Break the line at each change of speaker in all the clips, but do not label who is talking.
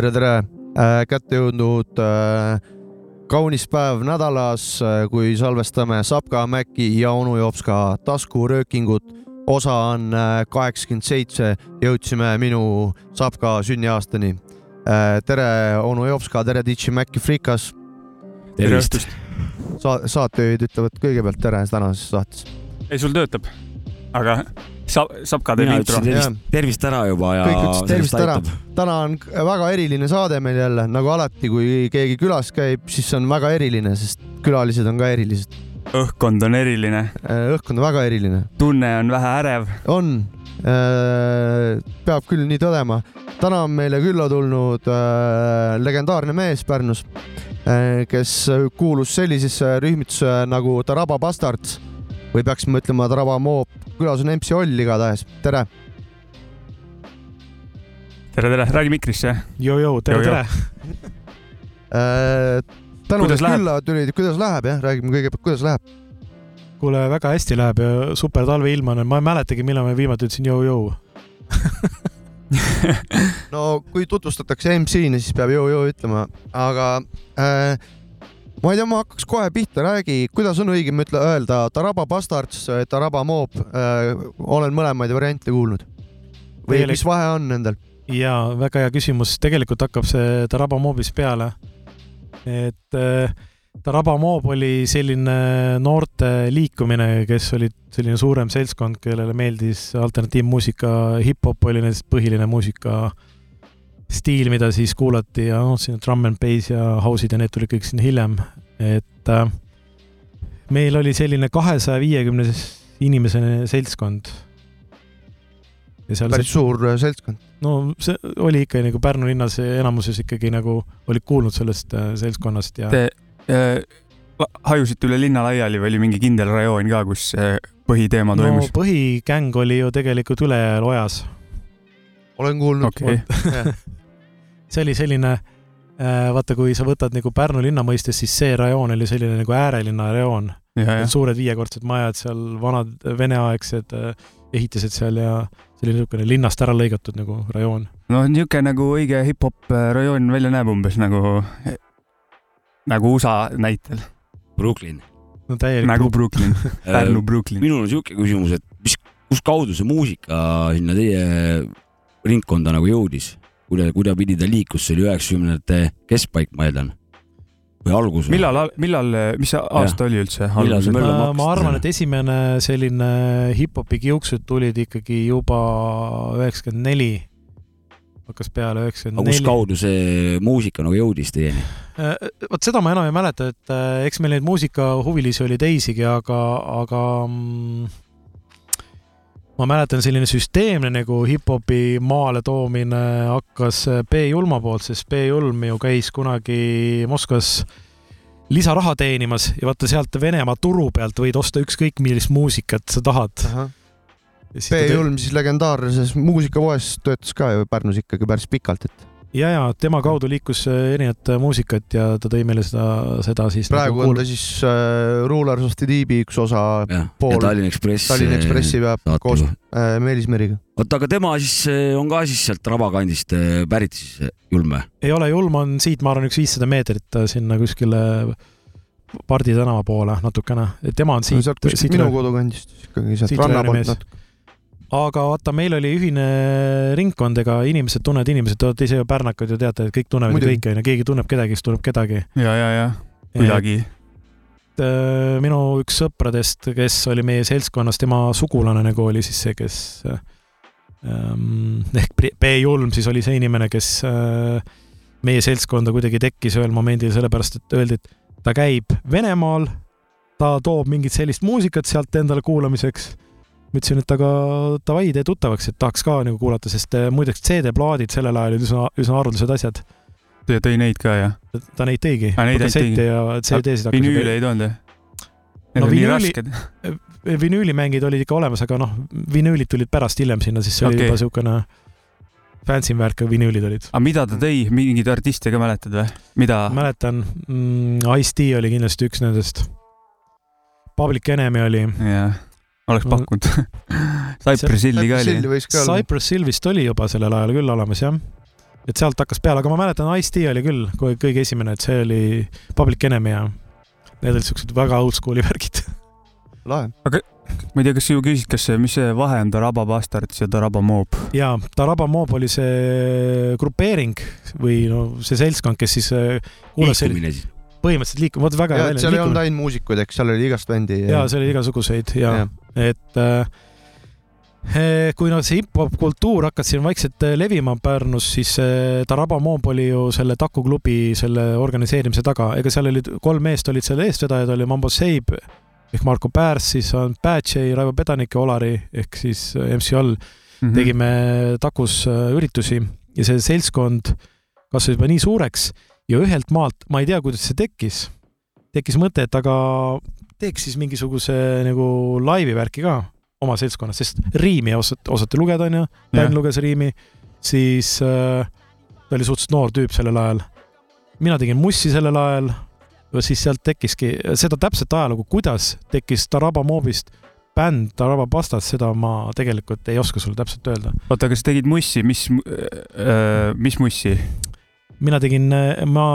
tere, tere, kätte jõudnud äh, kaunis päev nädalas, kui salvestame Sapka, Mäki ja onu Jopska taskuröökingut. osa on äh, kaheksakümmend seitse, jõudsime minu Sapka sünniaastani. tere, onu Jopska, tere, DJ Mäkki Frikas.
tervist.
Sa-, saatejuhid ütlevad kõigepealt tere tänases saates.
ei, sul töötab. Aga sa, saab ka
ütlesin.
Jah.
tervist, tervist ära juba ja.
Kõik ütlesid tervist ära. täna on väga eriline saade meil jälle, nagu alati, kui keegi külas käib, siis on väga eriline, sest külalised on ka erilised.
õhkkond on eriline,
õhkkond on väga eriline.
tunne on vähe ärev.
on, peab küll nii tõdema. täna on meile külla tulnud äh, legendaarne mees Pärnus, kes kuulus sellisesse rühmitusse nagu Taraba Bastards või peaksime ütlema Taraba Moop. külas on MC Oll igatahes, tere.
tere, tere, räägi mikrisse.
Jou-jou, tere, tere.
tänu,
Kuidas
et külla tulid, kuidas läheb jah, räägime kõigepealt, kuidas läheb.
kuule, väga hästi läheb ja super talveilm on, ma ei mäletagi, millal ma viimati ütlesin jou-jou.
no kui tutvustatakse MC-na, siis peab joo-joo ütlema, aga äh, ma ei tea, ma hakkaks kohe pihta, räägi, kuidas on õigem ütle, öelda Taraba Bastards, Taraba Moop äh,, olen mõlemaid variante kuulnud. või
Tegelik-
mis vahe on nendel?
jaa, väga hea küsimus, tegelikult hakkab see Taraba moobist peale. et äh, Taraba moob oli selline noorte liikumine, kes olid selline suurem seltskond, kellele meeldis alternatiivmuusika, hip-hop oli nendest põhiline muusika stiil, mida siis kuulati ja noh, siin drum and bass ja house'id ja need tulid kõik siin hiljem, et äh, meil oli selline kahesaja viiekümne inimesene seltskond.
päris suur äh, seltskond.
no see oli ikka nagu Pärnu linnas enamuses ikkagi nagu olid kuulnud sellest äh, seltskonnast ja
Te äh, hajusite üle linna laiali või oli mingi kindel rajoon ka, kus äh, põhiteema
no
toimus?
põhigäng oli ju tegelikult Ülejääl ojas.
olen kuulnud
okei,
see oli selline, vaata, kui sa võtad nagu Pärnu linna mõistes, siis see rajoon oli selline nagu äärelinna rajoon. suured viiekordsed majad seal, vanad veneaegsed äh, ehitised seal ja see oli niisugune linnast ära lõigatud nagu rajoon.
no niisugune nagu õige hip-hop äh, rajoon välja näeb umbes nagu, nagu USA näitel,
Brooklyn.
no täielik
nagu Brooklyn, Pärnu Brooklyn.
minul on siuke küsimus, et mis, kus kaudu see muusika sinna teie ringkonda nagu jõudis? kuida-, kuidapidi ta liikus, see oli üheksakümnendate keskpaik, ma eeldan. või algus?
millal, millal, mis see aasta oli üldse?
Mölla
Äh, ma arvan, et esimene selline hip-hopi kiuksud tulid ikkagi juba üheksakümmend neli, hakkas peale
aga
üheksakümmend neli.
kaudu see muusika nagu jõudis teieni?
vot seda ma enam ei mäleta, et äh, eks meil neid muusikahuvilisi oli teisigi, aga, aga mm, ma mäletan, selline süsteemne nagu hip-hopi maale toomine hakkas B Julma poolt, sest B Julm ju käis kunagi Moskvas lisaraha teenimas ja vaata sealt Venemaa turu pealt võid osta ükskõik millist muusikat sa tahad.
B Julm siis legendaarses muusikapoes töötas ka ju Pärnus ikkagi päris pikalt, et
ja, ja tema kaudu liikus äh, erinevat äh, muusikat ja ta tõi meile seda, seda siis
praegu
nagu
on ta siis äh, Rulers of the Deepi üks osa
jah,
Pool-
ja Tallinna Ekspress.
Tallinna Ekspressi peab koos
saatega.
äh, Meelis Meriga.
oota, aga tema siis on ka siis sealt Raba kandist pärit siis, Julm või?
ei ole julm, on siit, ma arvan, üks viissada meetrit äh, sinna kuskile Pardi tänava poole natukene, tema on siit,
kuskilt minu kodukandist ikkagi sealt ranna poolt natuke.
Aga vaata, meil oli ühine ringkond, ega inimesed tunnevad inimesed, te olete ise ju pärnakad ju teate, et kõik tunnevad ju
Muidugi.
kõiki, onju, keegi tunneb kedagi, kes tunneb kedagi.
ja, ja, ja kuidagi.
äh, minu üks sõpradest, kes oli meie seltskonnas, tema sugulane nagu oli siis see, kes ähm, ehk B Julm siis oli see inimene, kes äh, meie seltskonda kuidagi tekkis ühel momendil, sellepärast et öeldi, et ta käib Venemaal, ta toob mingit sellist muusikat sealt endale kuulamiseks. Ma ütlesin, et aga davai, tee tuttavaks, et tahaks ka nagu kuulata, sest äh, muideks CD-plaadid sellel ajal olid üsna, üsna haruldased asjad.
tõi neid ka jah?
ta neid tõigi.
Ainult tegi.
ja CD-sid hakkas
vinüüle ei toonud jah? Need
No
on nii rasked.
vinüülimängid olid ikka olemas, aga noh, vinüülid tulid pärast hiljem sinna, siis see oli
Okei.
juba siukene fancy värk, aga vinüülid olid.
aga mida ta tõi, mingeid artiste ka mäletad või? mida?
mäletan mm,, Ice-T oli kindlasti üks nendest. Public Enemy oli,
jah, oleks
No-
pakkunud. Cypress Hilli ka oli.
Cypress Hill vist oli juba sellel ajal küll olemas jah. et sealt hakkas peale, aga ma mäletan, Ice-T oli küll kohe kõige esimene, et see oli Public Enemy ja need olid siuksed väga oldschool'i värgid.
lahe.
ma ei tea, kas sa ju küsisid, kas see, mis see vahe on Daraba Bastards ja Daraba Mob?
ja Taraba Mob oli see grupeering või no see seltskond, kes siis äh, kuulas
liikumine siis.
põhimõtteliselt liikuma, vot väga
ja
hea
et seal ei olnud ainult muusikuid, eks seal oli igast bändi.
ja seal oli igasuguseid ja,
ja.
Et eh, kui noh, see hip-hop kultuur hakkas siin vaikselt eh, levima Pärnus, siis eh, Taraba Mob oli ju selle Taku klubi selle organiseerimise taga, ega seal olid kolm meest olid selle eestvedajad, oli Mambo Seib ehk Marko Päärs, siis on Bad J, Raivo Pedanik ja Olari ehk siis MC All
Mhm.
tegime Takus üritusi. Ja see seltskond kasvas juba nii suureks ja ühelt maalt, ma ei tea, kuidas see tekkis, tekkis mõte, et aga teeks siis mingisuguse nagu laivi värki ka oma seltskonnas, sest riimi osati, osati lugeda, onju, bänd luges riimi, siis äh, ta oli suhteliselt noor tüüp sellel ajal. mina tegin mussi sellel ajal, siis sealt tekkiski seda täpset ajalugu, kuidas tekkis Taraba Moobist bänd Taraba Pastas, seda ma tegelikult ei oska sulle täpselt öelda.
oota, aga sa tegid mussi, mis, mis mussi?
Mina tegin, ma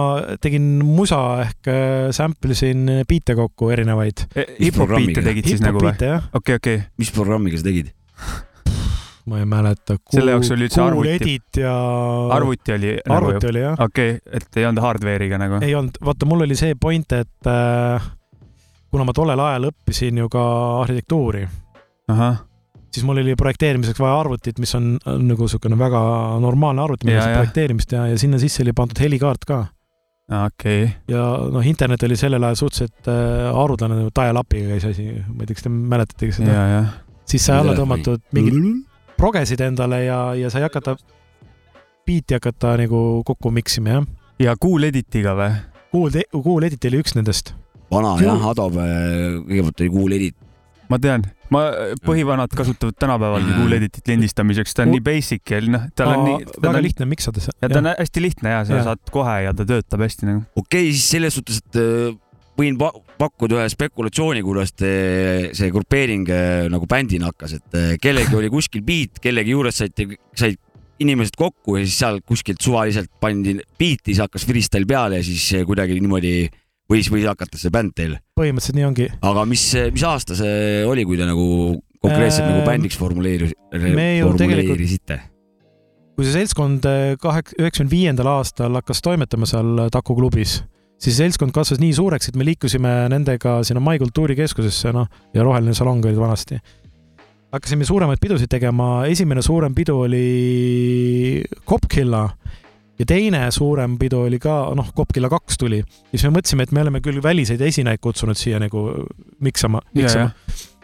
tegin musa ehk äh, sample isin biite kokku erinevaid.
hip-hop
programmiga?
biite tegid siis nagu või? okei, okei.
mis programmiga sa tegid?
ma ei mäleta.
Selle jaoks oli üldse arvuti-
Edit ja.
arvuti oli nagu
arvuti oli jah.
okei okay,, et ei olnud hardware'iga nagu?
ei olnud, vaata, mul oli see point, et äh, kuna ma tollel ajal õppisin ju ka arhitektuuri,
ahah,
siis mul oli projekteerimiseks vaja arvutit, mis on äh, nagu niisugune väga normaalne arvuti, millega saab
ja.
projekteerimist teha ja sinna sisse oli pandud helikaart ka
okei.
ja noh, internet oli sellel ajal suhteliselt äh, haruldane, nagu dial-up'iga käis asi, ma ei tea, kas te mäletategi seda
ja, ja.
siis sai alla tõmmatud mingid progesid endale ja, ja sai hakata biiti hakata nagu kokku miksima jah.
ja Cool Editiga või?
Cool, Cool Edit oli üks nendest.
vana
Cool.
jah, Adobe, kõigepealt oli Cool Edit.
Ma tean, ma, põhivanad kasutavad tänapäevalgi
Mm.
Cool Editit lindistamiseks, ta on
Cool-
nii basic ja noh, tal on nii,
väga
on
lihtne miksada.
ja ta on hästi lihtne ja sa
Jah.
saad kohe ja ta töötab hästi nagu.
okei okay,, siis selles suhtes, et äh, võin pa pakkuda ühe spekulatsiooni, kuidas see grupeering äh, nagu bändina hakkas, et äh, kellelgi oli kuskil beat, kellegi juures saite, said inimesed kokku ja siis seal kuskilt suvaliselt pandi beat, siis hakkas freestyle peale ja siis äh, kuidagi niimoodi võis, võis hakata see bänd teil.
põhimõtteliselt nii ongi.
aga mis, mis aasta see oli, kui te nagu konkreetselt
Ähm,
nagu bändiks formuleeris, formuleerisite?
kui see seltskond äh, kahek-, üheksakümne viiendal aastal hakkas toimetama seal Taku klubis, siis seltskond kasvas nii suureks, et me liikusime nendega sinna Mai kultuurikeskusesse, noh, ja Roheline salong olid vanasti. hakkasime suuremaid pidusid tegema, esimene suurem pidu oli Kopkilla ja teine suurem pidu oli ka, noh, Kopkilla kaks tuli. siis me mõtlesime, et me oleme küll väliseid esinejaid kutsunud siia nagu miksama, miksama.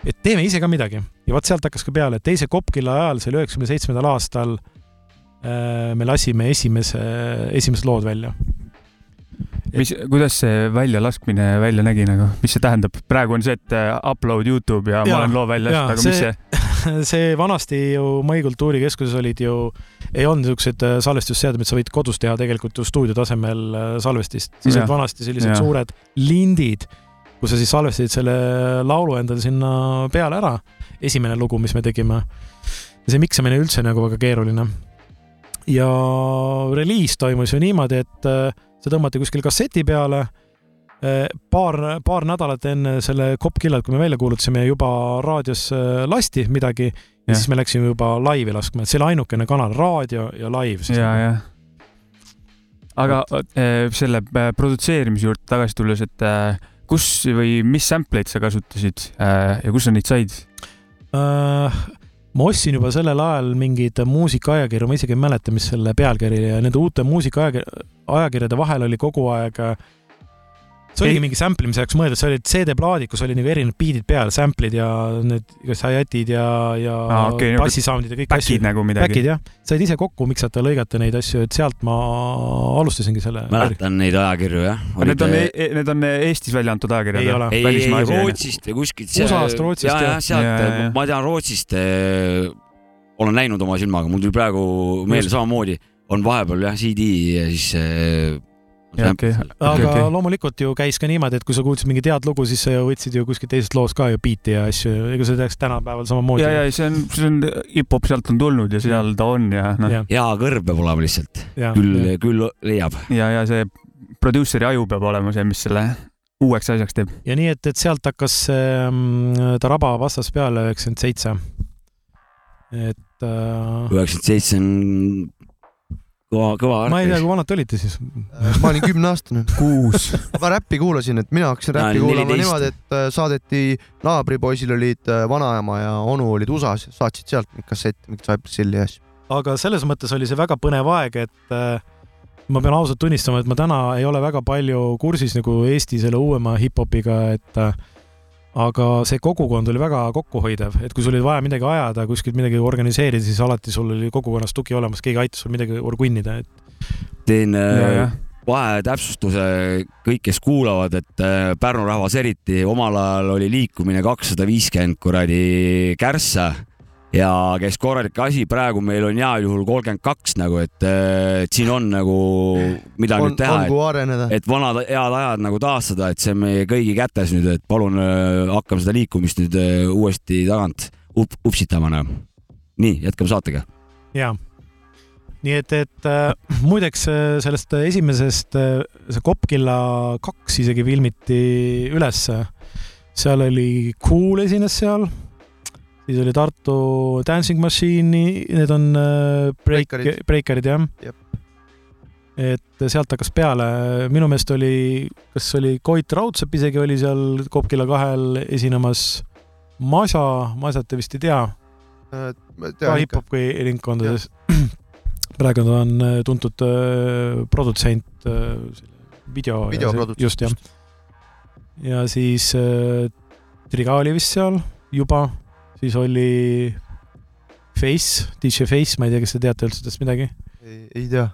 et teeme ise ka midagi ja vot sealt hakkas ka peale, et teise Kopkilla ajal, see oli üheksakümne seitsmendal aastal äh, me lasime esimese, esimesed lood välja.
mis, kuidas see väljalaskmine välja nägi nagu, mis see tähendab? praegu on see, et äh, upload Youtube ja, ja ma olen loo välja lasknud, aga mis
see-
see,
vanasti ju Mai kultuurikeskuses olid ju, ei olnud niisugused äh, salvestusseadmed, sa võid kodus teha tegelikult ju stuudio tasemel äh, salvestist, siis olid vanasti sellised
Jah.
suured lindid, kus sa siis salvestasid selle laulu endale sinna peale ära, esimene lugu, mis me tegime. ja see miksamine üldse nagu väga keeruline. ja reliis toimus ju niimoodi, et äh, see tõmmati kuskil kasseti peale paar, paar nädalat enne selle Cop Killat, kui me välja kuulutasime, juba raadios eh, lasti midagi ja,
Jah.
ja siis me läksime juba laivi laskma, et see oli ainukene kanal, raadio ja laiv.
ja, ja. aga äh, selle äh, produtseerimise juurde tagasi tulles, et äh, kus või mis sample'id sa kasutasid äh, ja kus sa neid said?
Äh, ma ostsin juba sellel ajal mingeid muusikaajakirju, ma isegi ei mäleta, mis selle pealkiri ja nende uute muusikaajakirjade vahel oli kogu aeg äh, see oligi mingi sample imise jaoks mõeldud, see olid CD-plaadid, kus oli nagu erinevad beat'id peal, sample'id ja need igas hi-hatid ja, ja
okei, nagu
bassisound'id ja kõik asju
back'id. nagu midagi
Back'id. jah, said ise kokku miksata, lõigata neid asju, et sealt ma alustasingi selle.
mäletan neid ajakirju jah.
Need on, need on Eestis välja antud ajakirjad?
Ei ole.
ei, ei? Rootsist või kuskilt.
USA-st, Rootsist,
ja, ja
jah.
sealt
Ja, ja, ja.
ma tean Rootsist, olen näinud oma silmaga, mul tuli praegu meelde samamoodi, on vahepeal jah CD ja siis äh,
Jaa, okei.
aga
Okei, okei.
loomulikult ju käis ka niimoodi, et kui sa kuulsid mingit head lugu, siis sa ju võtsid ju kuskilt teisest loost ka ju biiti ja asju, ega sa teaks tänapäeval samamoodi.
ja, ja see on, see on hip-hop sealt on tulnud ja seal ta on ja noh,
ja,
hea kõrv peab olema lihtsalt,
ja,
küll, küll leiab.
ja, ja see produuseri aju peab olema see, mis selle uueks asjaks teeb.
ja nii, et, et sealt hakkas see Taraba vastas peale üheksakümmend seitse. et äh,
üheksakümmend seitse on kõva, kõva
ma ei tea, kui vanad te olite siis?
ma olin kümneaastane.
kuus.
ma räppi kuulasin, et mina hakkasin räppi
olin
kuulama
14.
niimoodi, et äh, saadeti, naabripoisil olid äh, vanaema ja onu olid USA-s, saatsid sealt mingit kassetti, mingit Cypress Hilli ja asju.
aga selles mõttes oli see väga põnev aeg, et äh, ma pean ausalt tunnistama, et ma täna ei ole väga palju kursis nagu Eesti selle uuema hip-hopiga, et äh, aga see kogukond oli väga kokkuhoidev, et kui sul oli vaja midagi ajada, kuskilt midagi organiseerida, siis alati sul oli kogukonnas tugi olemas, keegi aitas sul midagi orgunnida, et
teen äh, vahetäpsustuse kõik, kes kuulavad, et äh, Pärnu rahvas eriti omal ajal oli liikumine kakssada viiskümmend kuradi kärssa ja käis korralik asi, praegu meil on heal juhul kolmkümmend kaks nagu, et, äh, et siin on nagu midagi
on
nüüd, teha
areneda.
et vanad head ajad nagu taastada, et see on meie kõigi kätes nüüd, et palun äh, hakkame seda liikumist nüüd äh, uuesti tagant up, upsitama nagu. nii, jätkame saatega.
jaa. nii et, et äh, muideks sellest esimesest, see Kopkilla kaks isegi filmiti ülesse. seal oli Cool esines seal, siis oli Tartu Dancing Machine'i, need on äh, break, breikarid jah
Jep.
et sealt hakkas peale, minu meelest oli, kas oli Koit Raudsepp isegi oli seal Kopkilla kahel esinemas. Masa, Masat te vist ei tea ka
tean ikka.
hip-hopi ringkondades. praegu ta on äh, tuntud äh, produtsent äh,, video.
Videoprodutsent,
just jah. ja siis äh, Triga oli vist seal juba, siis oli Face, DJ Face, ma ei tea, kas te teate üldse tast midagi?
ei, ei tea,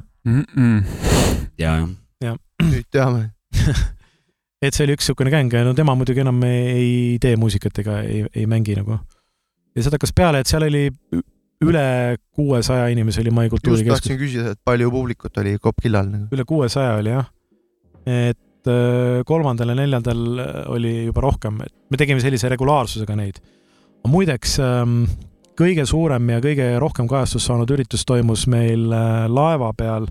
ja, jah.
nüüd teame.
et see oli üks niisugune gäng ja no tema muidugi enam ei tee muusikat ega ei, ei mängi nagu. ja sealt hakkas peale, et seal oli üle kuuesaja inimese oli Mai
just
kultuurikeskus.
tahtsin küsida, et palju publikut oli Kopkillal nagu.
üle kuuesaja oli jah. et äh, kolmandal ja neljandal oli juba rohkem, et me tegime sellise regulaarsusega neid. Muideks ähm, kõige suurem ja kõige rohkem kajastust saanud üritus toimus meil äh, laeva peal.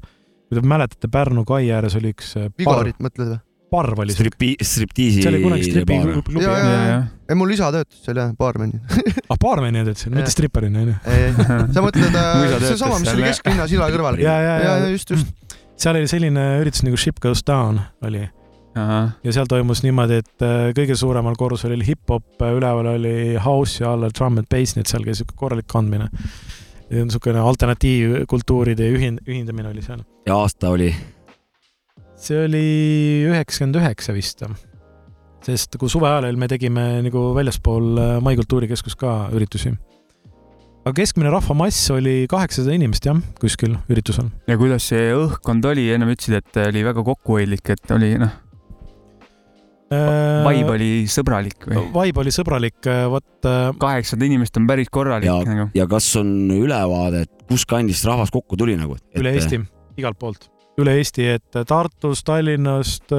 kui te mäletate, Pärnu kai ääres oli üks äh, parv,
Vigorit mõtled või?
parv oli.
Stripi, striptiisi.
see oli kunagi stripiklubi
Jaa,
jah
jaa, jaa. ei, mul isa töötas seal jah, baarmeni.
ah, baarmeni töötas seal, mitte
Jah.
stripparina onju.
sa mõtled äh, seesama, mis oli
seal-
kesklinna silla kõrval?
ja, ja,
ja
ja
just, just.
seal oli selline üritus nagu Ship Goes Down oli ja seal toimus niimoodi, et äh, kõige suuremal korrusel oli hip-hop, üleval oli house ja all drum and bass, nii et seal käis siuke korralik kandmine. niisugune alternatiivkultuuride ühin-, ühindamine oli seal.
ja aasta oli
see oli üheksakümmend üheksa vist. sest kui suve ajal me tegime nagu väljaspool äh, Mai kultuurikeskus ka üritusi. aga keskmine rahvamass oli kaheksasada inimest jah, kuskil üritusel.
ja kuidas see õhkkond oli, ennem ütlesid, et oli väga kokkuhoidlik, et oli noh, vibe oli sõbralik või?
Vibe oli sõbralik, vot äh,
kaheksasada inimest on päris korralik
ja
nagu.,
ja kas on ülevaade, et kus kandist rahvas kokku tuli nagu?
üle Eesti, igalt poolt, üle Eesti, et Tartust, Tallinnast,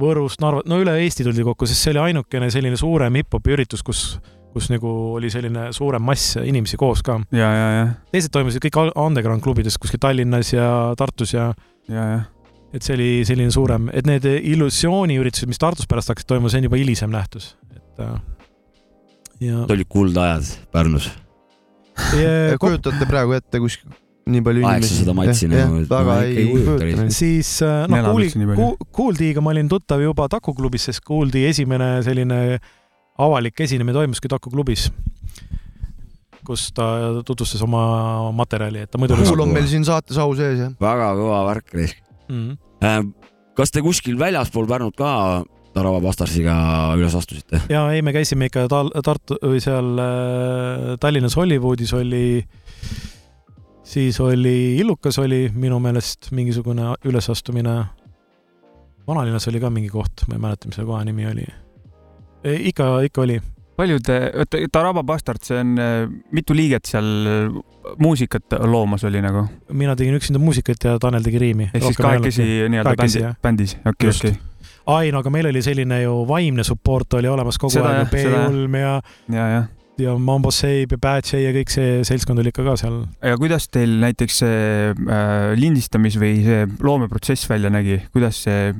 Võrust, Narva, no üle Eesti tuldi kokku, sest see oli ainukene selline suurem hip-hopi üritus, kus, kus nagu oli selline suurem mass inimesi koos ka.
ja, ja, ja,
teised toimusid kõik underground klubides kuskil Tallinnas ja Tartus ja
ja, ja
et see oli selline suurem, et need illusiooniüritused, mis Tartus pärast hakkasid toimuma, see on juba hilisem nähtus, et äh, ja,
olid kuldajad Pärnus.
ja
kujutate praegu ette kuskil nii palju inimesi?
800 matsi nagu,
väga ei
kujuta
siis äh, noh, Kuuli. Kuuldiga ma olin tuttav juba Taku klubis, sest Kuuldi esimene selline avalik esinemine toimuski Taku klubis, kus ta tutvustas oma materjali, et ta muidu
kuul on meil siin saates au sees jah.
väga kõva värk.
mm..
Äh, kas te kuskil väljaspool Pärnut ka Tarava Bastarsiga üles astusite?
ja ei, me käisime ikka Tal-, Tartu või seal äh, Tallinnas Hollywoodis oli, siis oli Illukas oli minu meelest mingisugune ülesastumine. vanalinnas oli ka mingi koht, ma ei mäleta, mis selle koha nimi oli. ikka, ikka oli.
paljud, oota, Taraba Bastard, see on, mitu liiget seal äh, muusikat loomas oli nagu?
mina tegin üksinda muusikat ja Tanel tegi riimi.
ehk siis kahekesi nii-öelda bändi bändis, okei, okei.
ai, no aga meil oli selline ju vaimne support oli olemas kogu
Seda
aeg. B-Ulm ja,
ja, jah.
ja Mambo Seib ja Bad J ja kõik see seltskond oli ikka ka seal
ja kuidas teil näiteks see äh, lindistamis või see loomeprotsess välja nägi, kuidas see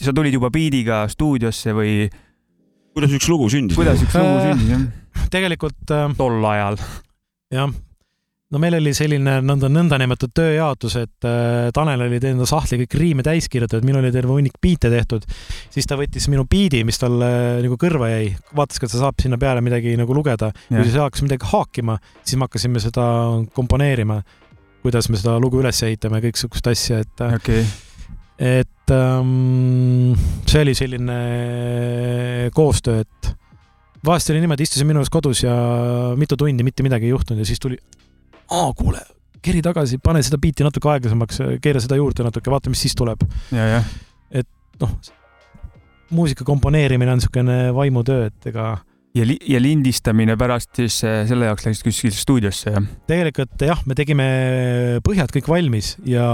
sa tulid juba biidiga stuudiosse või
kuidas üks lugu sündis?
kuidas üks lugu
Äh,
sündis jah?
tegelikult äh,
tol ajal.
jah, no meil oli selline nõnda, nõndanimetatud tööjaotus, et äh, Tanel oli teinud sahtli kõik riime täis kirjutatud, minul oli terve hunnik biite tehtud. siis ta võttis minu biidi, mis talle nagu kõrva jäi, vaatas, kas ta saab sinna peale midagi nagu lugeda. kui see hakkas midagi haakima, siis me hakkasime seda komponeerima, kuidas me seda lugu üles ehitame kõiksugust asja, et äh,
okei,
et ähm, see oli selline koostöö, et vahest oli niimoodi, istusin minu juures kodus ja mitu tundi mitte midagi ei juhtunud ja siis tuli, aa kuule, keri tagasi, pane seda biiti natuke aeglasemaks, keera seda juurde natuke, vaata, mis siis tuleb.
ja, jah.
noh, muusika komponeerimine on niisugune vaimutöö, et ega
ja li-, ja lindistamine pärast siis äh, selle jaoks läksid kuskile stuudiosse, jah?
tegelikult jah, me tegime põhjad kõik valmis ja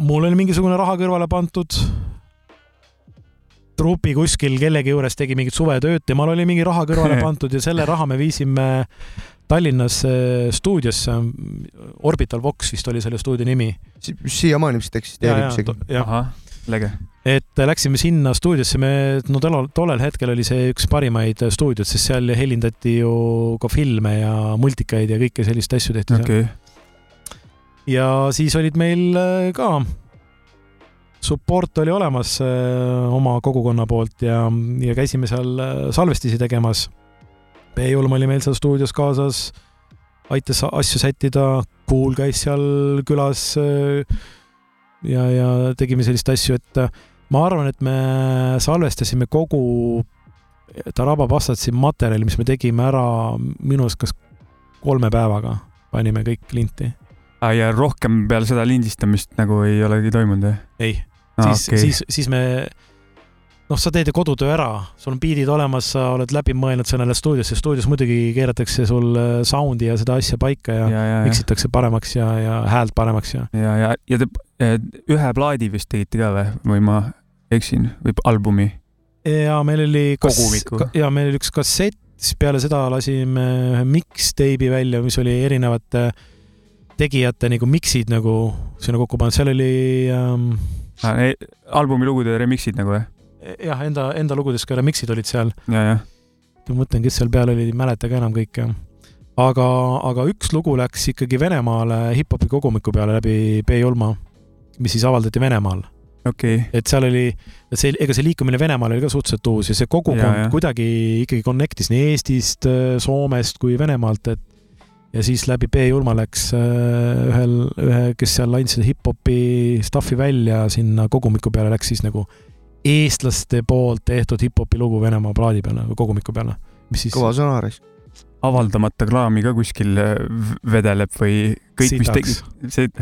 mul oli mingisugune raha kõrvale pandud. trupi kuskil kellegi juures tegi mingit suvetööd, temal oli mingi raha kõrvale pandud ja selle raha me viisime Tallinnas stuudiosse. Orbital Vox vist oli selle stuudio nimi.
siiamaani vist eksisteerib isegi.
ahah, lege.
et läksime sinna stuudiosse, me, no tollel, tollel hetkel oli see üks parimaid stuudioid, sest seal helindati ju ka filme ja multikaid ja kõike sellist asju tehti seal. Ja siis olid meil äh, ka support oli olemas äh, oma kogukonna poolt ja, ja käisime seal äh, salvestisi tegemas. Peijulm oli meil seal stuudios kaasas, aitas asju sättida, Kuul käis seal külas ja, ja tegime selliseid asju, et ma arvan, et me salvestasime kogu Taraba Passatsi materjali, mis me tegime ära minu arust kas kolme päevaga, panime kõik linti.
Ah, ja rohkem peale seda lindistamist nagu ei olegi toimunud, jah?
ei,
Ah,
siis okay., siis, siis me, noh, sa teed ju kodutöö ära, sul on biidid olemas, sa oled läbi mõelnud, sa lähed stuudiosse, stuudios muidugi keeratakse sul äh, sound'i ja seda asja paika ja,
ja,
ja miksitakse paremaks ja, ja häält paremaks ja.
ja, ja, ja te eh, ühe plaadi vist tegite ka või, või ma eksin, või albumi?
ja meil oli
Kogumiku.
ja meil oli üks kassett, siis peale seda lasime ühe mixtape'i välja, mis oli erinevate tegijate nagu mix'id nagu sinna kokku pandud, seal oli ähm,
albumi lugude remix'id nagu või?
jah, enda, enda lugudest ka remix'id olid seal
ja, jah.
ma mõtlen, kes seal peal olid, ei mäleta ka enam kõike. aga, aga üks lugu läks ikkagi Venemaale hip-hopi kogumiku peale läbi B-Julma, mis siis avaldati Venemaal.
okei,
et seal oli, see, ega see liikumine Venemaal oli ka suhteliselt uus ja see
Ja,
kogukond
ja.
kuidagi ikkagi connect'is nii Eestist, Soomest kui Venemaalt, et ja siis läbi B-Julma läks äh, ühel, ühe, kes seal andis seda hip-hopi stuff'i välja sinna kogumiku peale, läks siis nagu eestlaste poolt tehtud hip-hopi lugu Venemaa plaadi peale, kogumiku peale, mis siis
kõva sõna, Res.
avaldamata kraami ka kuskil v- vedeleb või kõik, mis tegi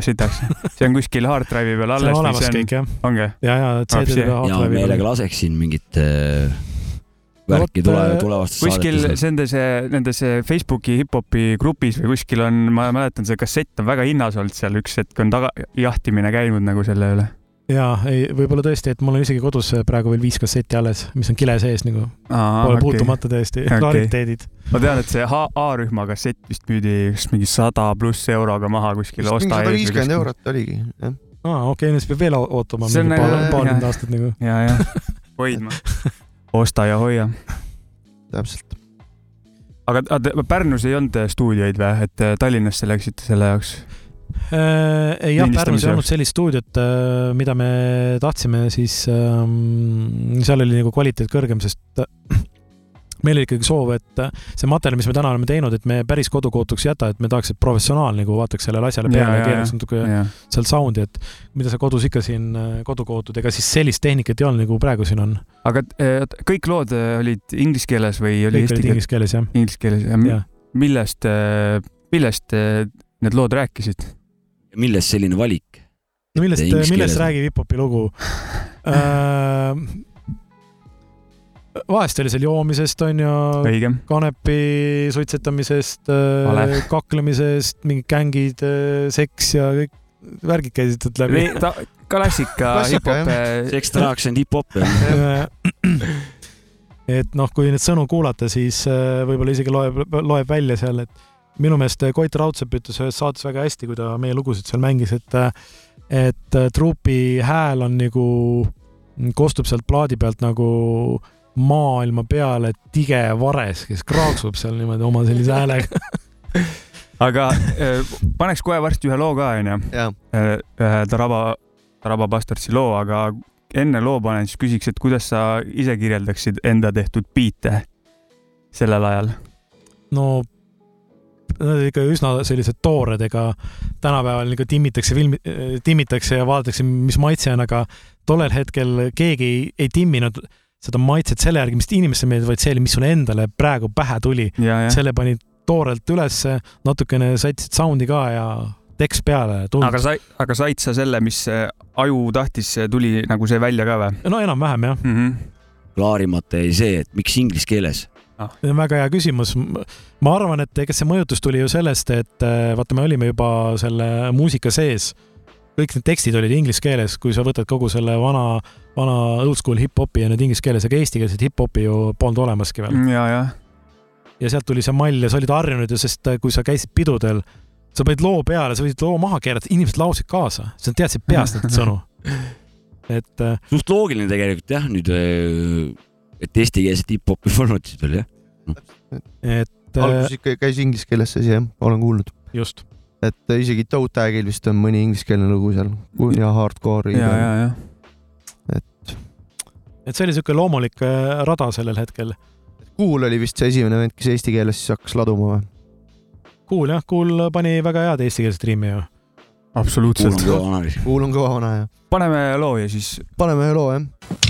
sitaks,
see on kuskil hard drive'i peal
see
alles
on olemas kõik jah,
ongi?
ja, ja
see-
peal
ja meelega laseksin mingit äh, värki tule
äh,,
tulevastes
kuskil
saadetes.
nendes, nendes Facebooki hip-hopi grupis või kuskil on, ma mäletan, see kassett on väga hinnas olnud seal, üks hetk on taga, jahtimine käinud nagu selle üle.
ja ei, võib-olla tõesti, et mul on isegi kodus praegu veel viis kassetti alles, mis on kile sees nagu, pole puutumata tõesti
Okei.
rariteedid.
ma tean, et see A-rühma kassett vist müüdi kas mingi sada pluss euroga maha kuskil
sada viiskümmend. eurot oligi, jah.
aa, okei, nüüd siis peab veel ootama
See on
mingi paar
nagu-,
paarkümmend
jah.
aastat nagu.
ja, ja hoidma, osta ja hoia.
täpselt.
aga Pärnus ei olnud stuudioid või, et äh, Tallinnasse läksite selle jaoks?
Äh, jah, Pärnus ei olnud sellist stuudiot, mida me tahtsime, siis ähm, seal oli nagu kvaliteet kõrgem, sest äh, meil oli ikkagi soov, et äh, see materjal, mis me täna oleme teinud, et me päris kodukootuks ei jäta, et me tahaks, et professionaal nagu vaataks sellele asjale
Ja,
peale ja
ja,
keeraks natuke seal sound'i, et mida sa kodus ikka siin äh, kodukootud, ega siis sellist tehnikat ei olnud, nagu praegu siin on.
aga oot, kõik lood olid inglise keeles või oli
kõik
eesti
olid
keeles?
inglise keeles jah,
Inglise keeles
jah.
millest, millest need lood rääkisid?
millest selline valik?
no millest, millest räägib hip-hopi lugu äh,? Vahest oli seal joomisest, on ju,
õige.
kanepi suitsetamisest
Vale.,
kaklemisest, mingid gängid, seks ja kõik värgid käisid sealt läbi.
klassika hip-hop.
seks tahaks end hip-hopi.
et noh, kui neid sõnu kuulata, siis äh, võib-olla isegi loeb, loeb välja seal, et minu meelest Koit Raudsepp ütles ühes saates väga hästi, kui ta meie lugusid seal mängis, et et äh, truupi hääl on nagu, kostub sealt plaadi pealt nagu maailma peale tige vares, kes kraaksub seal niimoodi oma sellise häälega.
aga eh, paneks kohe varsti ühe loo ka, onju.
jaa,
ühe Taraba, Taraba Bastardsi loo, aga enne loo panen, siis küsiks, et kuidas sa ise kirjeldaksid enda tehtud biite sellel ajal?
no nad olid ikka üsna sellised toored, ega tänapäeval ikka timmitakse filmi, timmitakse ja vaadatakse, mis maitse on, aga tollel hetkel keegi ei, ei timminud seda maitset selle järgi, mis inimestele meeldib, vaid see oli, mis sulle endale praegu pähe tuli. selle panid toorelt ülesse, natukene sättisid sound'i ka ja tekst peale.
aga sa, aga said sa selle, mis aju tahtis, tuli nagu see välja ka või
no enam-vähem jah,
mm? -hmm.
klaarimata jäi see, et miks inglise keeles.
see on väga hea küsimus. ma arvan, et ega see mõjutus tuli ju sellest, et vaata, me olime juba selle muusika sees. Kõik need tekstid olid inglise keeles, kui sa võtad kogu selle vana, vana old school hip-hopi ja need inglise keeles, aga eestikeelset hip-hopi ju polnud olemaski veel.
ja, jah.
ja sealt tuli see mall ja sa olid harjunud ja sest äh, kui sa käisid pidudel, sa panid loo peale, sa võisid loo maha keerata, inimesed laulsid kaasa, sa teadsid peast neid sõnu. et äh,
suht loogiline tegelikult jah, nüüd, et eestikeelset hip-hopi polnud siis veel jah.
et äh,
alguses ikka käis inglise keeles see asi jah, olen kuulnud.
just,
et isegi Toe Tagil vist on mõni ingliskeelne lugu seal ja hardcore'i.
ja, ja, jah.
et see oli niisugune loomulik äh, rada sellel hetkel.
Kuul oli vist see esimene vend, kes eesti keeles siis hakkas laduma või?
Kuul jah, Kuul pani väga head eestikeelset riimi ju.
absoluutselt
kuulan. kõva analüüsi.
Kuul on kõva vana ja
paneme loo ja siis
paneme loo jah.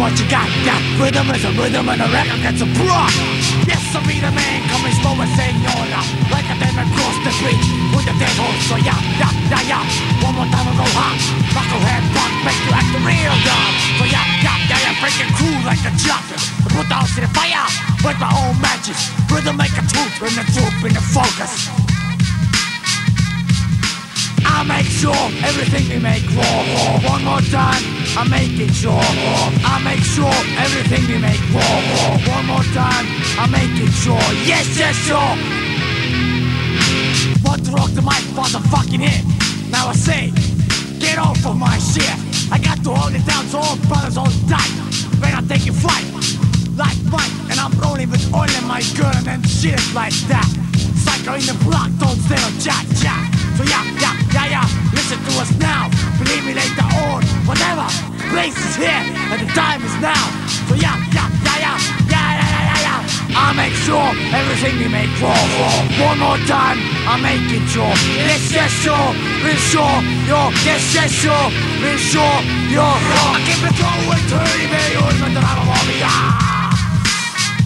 What you got. That rhythm is a rhythm and a record gets a rock. Yes, I be the man coming slow and senora. Like a demon across the street with a dead horse. So yeah, yeah, yeah, yeah. One more time I go hot. Knucklehead punk make you act the real dumb. So yeah, yeah, yeah, yeah. Freaking cool like a jockey. Put the house in the fire with my own magic. Rhythm make a truth and the truth in the focus. I make sure everything we make raw. One more time, I make it sure. I make sure everything we make raw. One more time, I make it sure. Yes, yes, sure. Want to rock the mic for the fucking hit? Now I say, get off of my shit. I got to hold it down so all brothers hold tight. When I take a flight, like Mike, and I'm rolling with oil in my gun and shit like that. Psycho in the block, don't stay on chat chat. So yeah, yeah, yeah, yeah, listen to us now. Believe me later on, whatever. Place is here and the time is now. So yeah, yeah, yeah, yeah, yeah, yeah, yeah, yeah. yeah. I make sure everything we make raw, raw. One more time, I make it sure. Yes, yes, sure, we're sure, you're. Yes, yes, sure, we're sure, you're. I keep it going, turning me on, but the love of all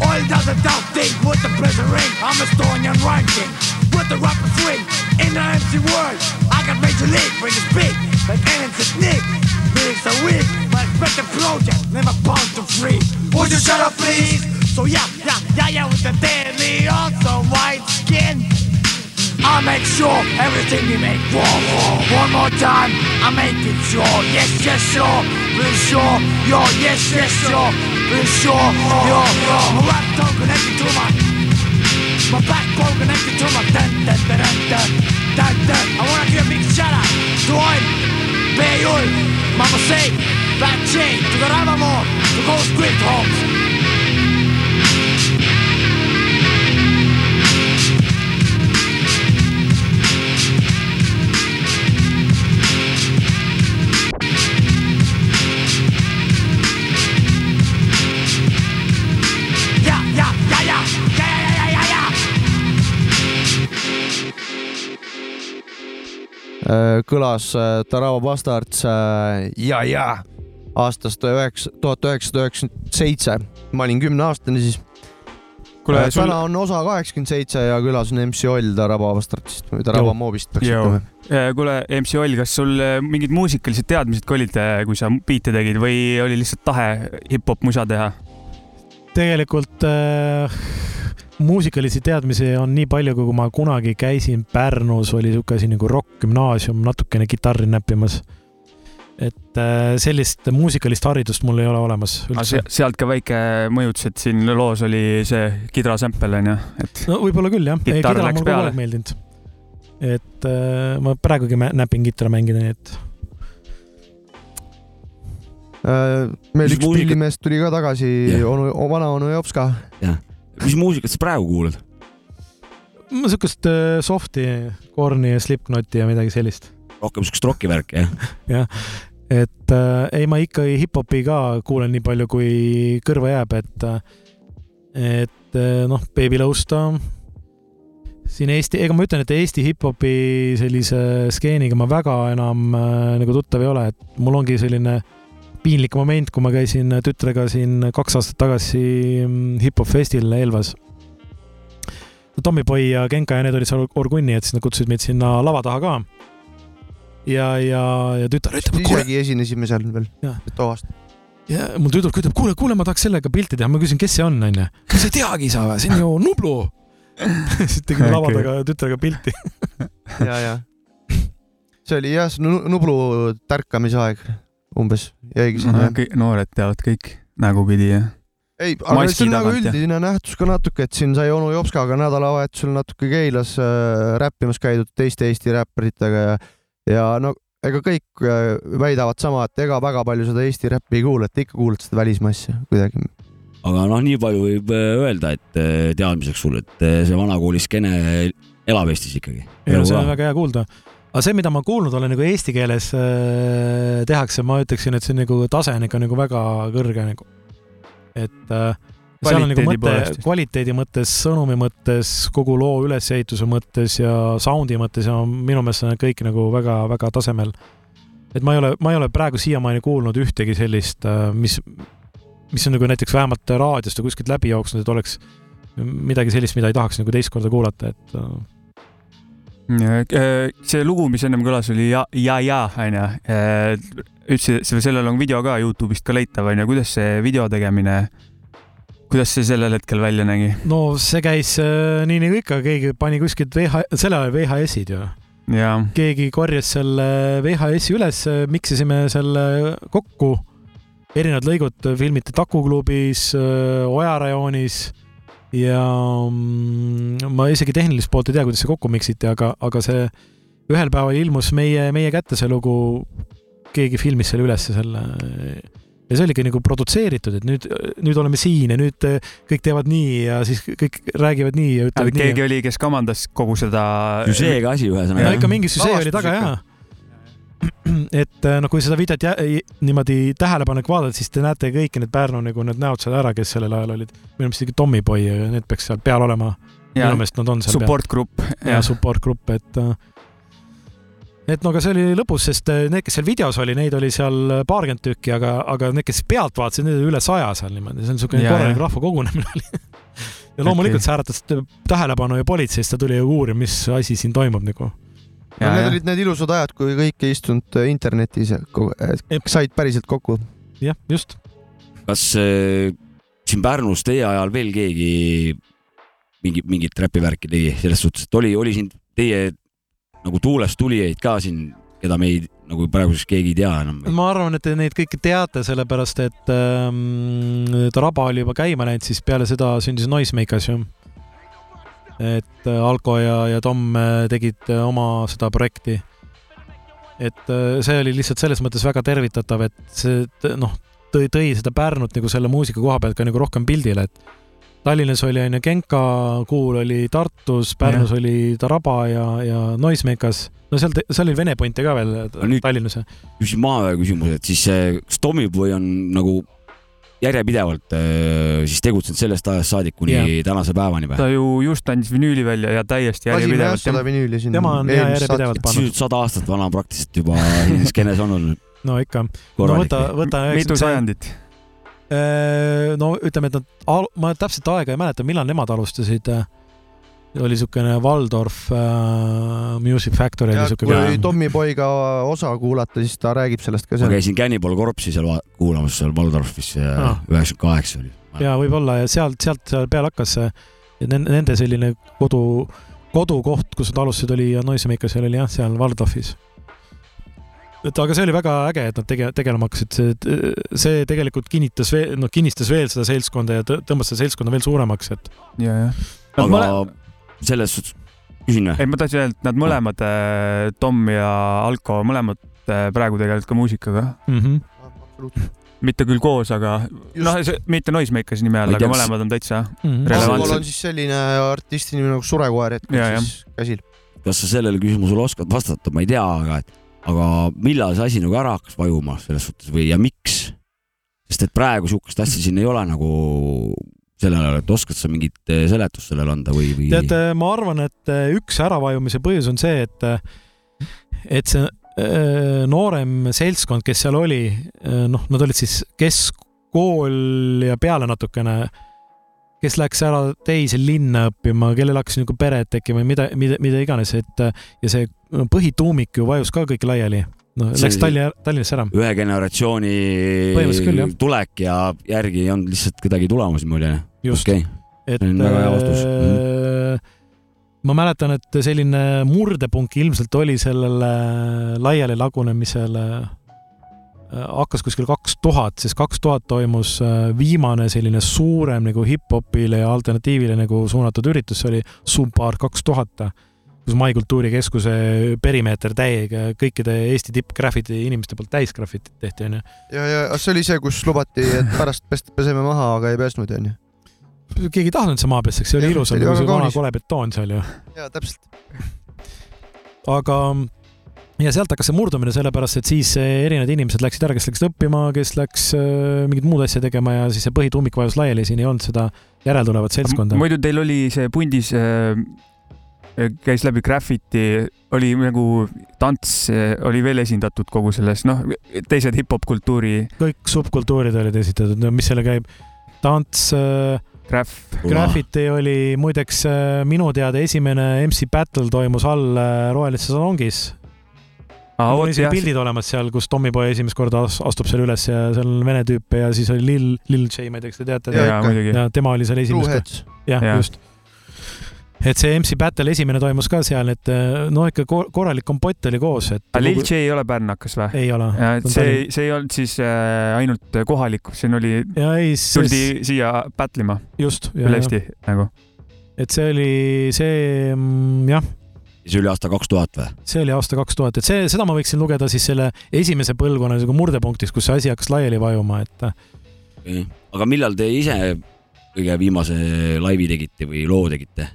Oil doesn't outdate with the prison ring. I'm a Estonian ranking with the rapper swing in the empty world. I got major league when it's big, like Ellen Nick. Lyrics are weak, my expected project never bound to free. Would you shut up, please? So yeah, yeah, yeah, yeah, with the deadly, also white skin. I make sure everything we make raw. One more time, I make it sure. Yes, yes, sure, real sure. Yo, yes, yes, sure, real sure. Yo, yo. My backbone connected to my dun dun dun. I wanna give a big shout out to Oil, Bayul, Mama Say, Fat Chain, to the Ramamore, to Ghost Script Homes.
Kõlas äh, Tarava Bastards äh, ja, ja aastast üheksa, tuhat üheksasada üheksakümmend seitse. ma olin kümneaastane siis.
kuule, sul...
täna on osa kaheksakümmend seitse ja külas on MC Oll Tarava Bastardsist või Tarava Moobist peaks ütlema.
kuule, MC Oll, kas sul mingid muusikalised teadmised ka olid, kui sa biite tegid või oli lihtsalt tahe hip-hop musa teha?
tegelikult äh, muusikalisi teadmisi on nii palju, kui ma kunagi käisin Pärnus, oli niisugune asi nagu rokkgümnaasium, natukene kitarri näppimas et äh, sellist muusikalist haridust mul ei ole olemas üldse.
sealt ka väike mõjutus, et siin loos oli see Kidra sample onju, et.
no võib-olla küll jah, mulle kogu aeg meeldinud. et äh, ma praegugi näpin kitra mängida, nii et
äh,. meil üks pillimees tuli ka tagasi, onu, vanaonu Jopska.
jah, mis muusikat sa praegu kuulad?
niisugust äh, soft'i, Korni ja Slipknoti ja midagi sellist
rohkem siukest roki värki, jah?
jah, et äh, ei, ma ikkagi hip-hopi ka kuulen nii palju, kui kõrva jääb, et, et äh, noh, Baby Losta, siin Eesti, ega ma ütlen, et Eesti hip-hopi sellise skeeniga ma väga enam äh, nagu tuttav ei ole, et mul ongi selline piinlik moment, kui ma käisin tütrega siin kaks aastat tagasi mm, hip-hop festil Elvas. Tommyboy ja Genka ja need olid seal Orgunni, et siis nad kutsusid meid sinna lava taha ka. Ja, ja, ja tütar ütleb.
isegi esinesime seal veel too aasta
ja mul tüdruk ütleb, kuule, kuule, ma tahaks sellega pilti teha, ma küsin, kes see on, onju. sa ei teagi sa? Või, see on ju Nublu. Siis tegime lava taga tütrega pilti.
Ja, ja. See oli jah, see Nublu tärkamise aeg umbes jäigi sinna
no,. noored teavad kõik nägupidi jah
ei, aga see on nagu üldine nähtus ka natuke, et siin sai onu Jopskaga nädalavahetusel natuke Keilas äh, räppimas käidud teiste Eesti räpparitega ja ja no ega kõik äh, väidavad sama, et ega väga palju seda Eesti räppi ei kuula, et ikka kuulad seda välismaa asja kuidagi.
aga noh, nii palju võib äh, öelda, et äh, teadmiseks sulle, et see vanakooli skeene elab Eestis ikkagi.
ei no see on väga hea kuulda. Aga see, mida ma kuulnud olen nagu eesti keeles tehakse, ma ütleksin, et see on nagu tase on ikka nagu väga kõrge nagu. et äh, seal on nagu mõte kvaliteedi mõttes, sõnumi mõttes, kogu loo ülesehituse mõttes ja sound'i mõttes ja minu meelest on kõik nagu väga-väga tasemel. et ma ei ole, ma ei ole praegu siiamaani kuulnud ühtegi sellist, äh, mis, mis on nagu näiteks vähemalt raadiost või kuskilt läbi jooksnud, et oleks midagi sellist, mida ei tahaks nagu teist korda kuulata, et äh.
äh, see lugu, mis ennem kõlas, oli ja, ja, ja onju. ütlesid, sellel on video ka Youtube'ist ka leitav onju, kuidas see video tegemine kuidas see sellel hetkel välja nägi?
no see käis äh, nii nagu ikka, keegi pani kuskilt VH, sel ajal VHS-id ju. keegi korjas selle VHS-i üles, miksisime selle kokku. erinevad lõigud filmiti Taku klubis, äh, Oja rajoonis ja mm, ma isegi tehnilist poolt ei tea, kuidas see kokku miksiti, aga, aga see ühel päeval ilmus meie, meie kätte see lugu, keegi filmis selle ülesse, selle ja see oligi nagu produtseeritud, et nüüd, nüüd oleme siin ja nüüd äh, kõik teevad nii ja siis kõik räägivad nii ja ütlevad
nii. keegi oli, kes kamandas kogu seda.
süžeega asi ühesõnaga.
ikka mingi süžee oli taga jaa et äh, noh, kui seda videot niimoodi tähelepanelik vaadata, siis te näete kõiki need Pärnu nagu need näod seal ära, kes sellel ajal olid. minu meelest isegi Tommyboy, need peaks seal peal olema. minu meelest nad on seal
support peal. Support
grupp. jaa, support grupp, et äh, et no aga see oli lõbus, sest äh, need, kes seal videos oli, neid oli seal paarkümmend tükki, aga, aga need, kes pealt vaatasid, neid oli üle saja seal niimoodi, see on niisugune korralik rahva kogunemine oli ja loomulikult okay. see äratas tähelepanu ja politseist ta tuli uurima, mis asi siin toimub nagu.
Ja, no, need ja. olid need ilusad ajad, kui kõik ei istunud äh, internetis, said päriselt kokku.
jah, just.
kas äh, siin Pärnus teie ajal veel keegi mingi, mingit räpivärki tegi, selles suhtes, et oli, oli siin teie nagu tuulest tulijaid ka siin, keda me ei, nagu praegu siis keegi ei tea enam?
ma arvan, et te neid kõiki teate, sellepärast et ähm, Raba oli juba käima läinud, siis peale seda sündis Noisemakers ju. Et äh, Alko ja, ja Tom äh, tegid äh, oma seda projekti. et see oli lihtsalt selles mõttes väga tervitatav, et see noh, tõi, tõi seda Pärnut nagu selle muusika koha pealt ka nagu rohkem pildile, et Tallinnas oli onju Genka kuul oli Tartus, Pärnus ja. oli Taraba ja, ja Noisemakers. no seal, seal oli vene punte ka veel no Tallinnas.
küsin maaväe küsimuse, et siis kas Tommyboy on nagu järjepidevalt äh, siis tegutsenud sellest ajast saadik kuni
Jah.
tänase päevani või?
ta ju just andis vinüüli välja ja täiesti järjepidevalt
seda vinüüli siin.
tema on hea järjepidevalt pannud.
sisuliselt sada aastat vana praktiliselt juba skeenes on olnud
no ikka. no võta, võta
mitu sajandit.
no ütleme, et nad, ma täpselt aega ei mäleta, millal nemad alustasid. Oli niisugune Waldorf äh, Music Factory
kui Tommy Boyga osa kuulata, siis ta räägib sellest ka
ma
seal.
käisin Cannibal Corpse'i seal kuulamas seal Waldorfis
Ah.
üheksakümmend kaheksa oli.
ja võib-olla ja sealt, sealt seal peale hakkas see, nende selline kodu, kodukoht, kus nad alustasid, oli Noisemakers oli jah, seal Waldorfis. et aga see oli väga äge, et nad tege-, tegelema hakkasid, see, see tegelikult kinnitas veel, noh, kinnistas veel seda seltskonda ja tõ- tõmbas seda seltskonda veel suuremaks, et
ja, jah.
Selles suhtes, küsin või?
ei, ma tahtsin öelda, et nad mõlemad, Tom ja Alko, mõlemad äh, praegu tegelevad ka muusikaga.
mm. -hmm.
mitte küll koos, aga noh, mitte Noisemakers nime all, aga mõlemad on täitsa.
Mm -hmm.
Relevantselt.
mul on siis selline artisti nimi nagu Surekoer hetkel
Ja, jah.
siis käsil.
kas sa sellele küsimusele oskad vastata, ma ei tea, aga, aga millal see asi nagu ära hakkas vajuma selles suhtes või ja miks? sest et praegu sihukest asja siin ei ole nagu sellele, et oskad sa mingit eh, seletust sellele anda või, või?
tead, ma arvan, et äh, üks äravajumise põhjus on see, et, et see noorem seltskond, kes seal oli, noh, nad olid siis keskkool ja peale natukene, kes läks ära teise linna õppima, kellel hakkas nagu peret tekkima ja mida, mida, mida iganes, et ja see põhituumik ju vajus ka kõik laiali.
See
läks Tallinna, Tallinnasse ära.
ühe generatsiooni
küll,
tulek ja järgi ei olnud lihtsalt kedagi tulemas mulje.
Just
okay.,
et
See on väga hea vastus.
äh, ma mäletan, et selline murdepunkt ilmselt oli sellele laiali lagunemisele äh, hakkas kuskil kaks tuhat, siis kaks tuhat toimus äh, viimane selline suurem nagu hip-hopile ja alternatiivile nagu suunatud üritus, see oli Subbar kaks tuhat, kus Mai Kultuurikeskuse perimeeter täiega kõikide Eesti tippgraffiti inimeste poolt täis graffitit tehti, onju.
ja, ja see oli see, kus lubati, et pärast pest-, peseme maha, aga ei pesnud, onju.
Keegi ei tahtnud, et see maha pestaks, see oli
Jah,
ilus, nagu
väga
see vana kole betoon seal ju.
jaa, täpselt.
aga ja sealt hakkas see murdumine, sellepärast et siis erinevad inimesed läksid ära, kes läksid õppima, kes läks äh, mingit muud asja tegema ja siis see põhituumik vajus laiali, siin ei olnud seda järeltulevat seltskonda.
muidu teil oli see pundis äh, käis läbi graffiti, oli nagu tants äh, oli veel esindatud kogu selles, noh, teised hip-hop kultuuri
kõik subkultuurid olid esitatud, no mis selle käib, tants äh,,
graff.
graffiti oli muideks äh, minu teada esimene MC Battle toimus all äh, Rohelises salongis.
aa,
mul on
vot
isegi pildid olemas seal, kus Tommyboy esimest korda as- astub seal üles ja seal on vene tüüpe ja siis oli Lil, Lil J, ma ei tea, kas te teate
muidugi.
ja tema oli seal esimest Jah., just. Et see MC Battle esimene toimus ka seal, et no ikka kor- korralik kompott oli koos, et.
aga Lil J ei ole pärnakas või?
ei ole.
see, see ei olnud siis äh, ainult kohalik, siin oli, tuldi siia battle ima
just,
üle Eesti nagu.
et see oli see, jah,
see oli aasta kaks tuhat või?
see oli aasta kaks tuhat, et see, seda ma võiksin lugeda siis selle esimese põlvkonna nagu murdepunktiks, kus see asi hakkas laiali vajuma, et
aga millal te ise kõige viimase laivi tegite või loo tegite?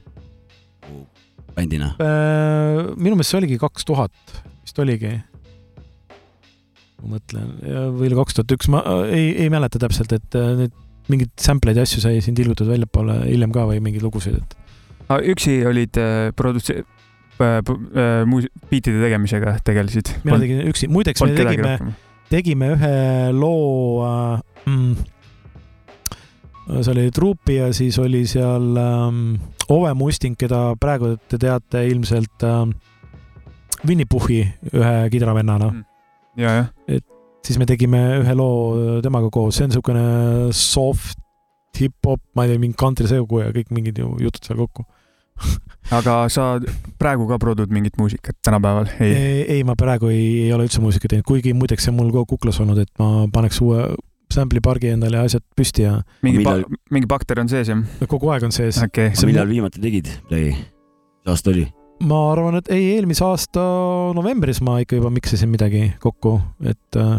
bändina?
äh, minu meelest see oligi kaks tuhat, vist oligi. ma mõtlen, või oli kaks tuhat üks, ma äh, ei, ei mäleta täpselt, et äh, nüüd mingeid sampleid ja asju sai siin tilgutud väljapoole hiljem ka või mingeid lugusid, et
üksi olid produtse- muus-, biitide tegemisega tegelesid?
mina tegin üksi, muideks me tegime, tegime ühe loo mm,, see oli Truupi ja siis oli seal ähm, Ove Musting, keda praegu te teate ilmselt ähm, Winny Puhhi ühe kidravennana
Mm. ja, jah.
siis me tegime ühe loo temaga koos, see on niisugune soft hip-hop, ma ei tea, mingi kantrisegu ja kõik mingid ju jutud seal kokku.
aga sa praegu ka produd mingit muusikat tänapäeval? ei?
ei, ei, ma praegu ei, ei ole üldse muusikat teinud, kuigi muideks see on mul kogu kuklas olnud, et ma paneks uue sample'i pargi endale ja asjad püsti ja
mingi
Millal-
millal..., mingi bakter on sees jah?
kogu aeg on sees.
okei okay..
See-
millal viimati tegid play? mis aasta oli?
ma arvan, et ei, eelmise aasta novembris ma ikka juba miksisin midagi kokku, et äh,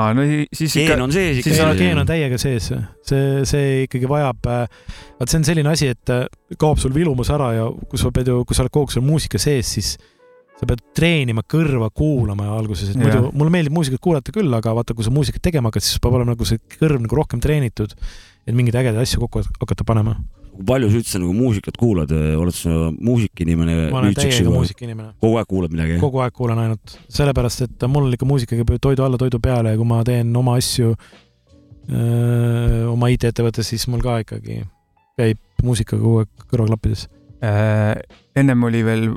aa, no si- siis
geen
ikka,
on sees
siis
see
on-
geen on täiega sees, see, see ikkagi vajab, vaat see on selline asi, et äh, kaob sul vilumus ära ja kui sa pead ju, kui sa oled kogu aeg seal muusika sees, siis sa pead treenima kõrva kuulama alguses, et muidu mulle meeldib muusikat kuulata küll, aga vaata, kui sa muusikat tegema hakkad, siis peab olema nagu see kõrv nagu rohkem treenitud, et mingeid ägedaid asju kokku hakata panema.
kui palju sa üldse nagu muusikat kuulad, oled sa muusikainimene
ma olen täiega muusikainimene,
kogu aeg kuulad midagi?
kogu aeg kuulan ainult, sellepärast et mul ikka muusika käib toidu alla, toidu peale ja kui ma teen oma asju, oma IT-ettevõttes, siis mul ka ikkagi käib muusika kogu aeg kõrvaklappides.
äh,. ennem oli veel,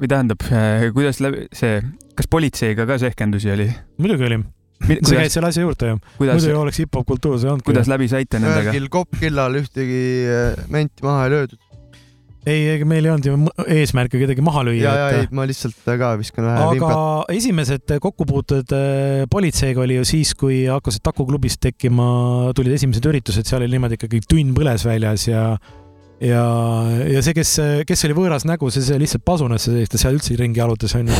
või tähendab, kuidas läbi see, kas politseiga ka sehkendusi oli?
muidugi oli, sa
kuidas
käid, selle asja juurde ju,
kuidas
muidu ei, oleks hip-hop kultuur, see ei olnudki.
kuidas läbi saite nendega?
ühelgi kopp-killal ühtegi äh, menti maha ei löödud.
ei, ega meil ei olnud ju eesmärki kedagi maha
ja,
lüüa
ja, ei
et,
ma lihtsalt ka viskan vähe
aga
vimpat.
esimesed kokkupuuted äh, politseiga oli ju siis, kui hakkasid Taku klubis tekkima, tulid esimesed üritused, seal oli niimoodi ikkagi tunn põles väljas ja ja, ja see, kes, kes oli võõras nägu, see, see lihtsalt pasunasse sees, ta seal üldse ringi jalutas, onju.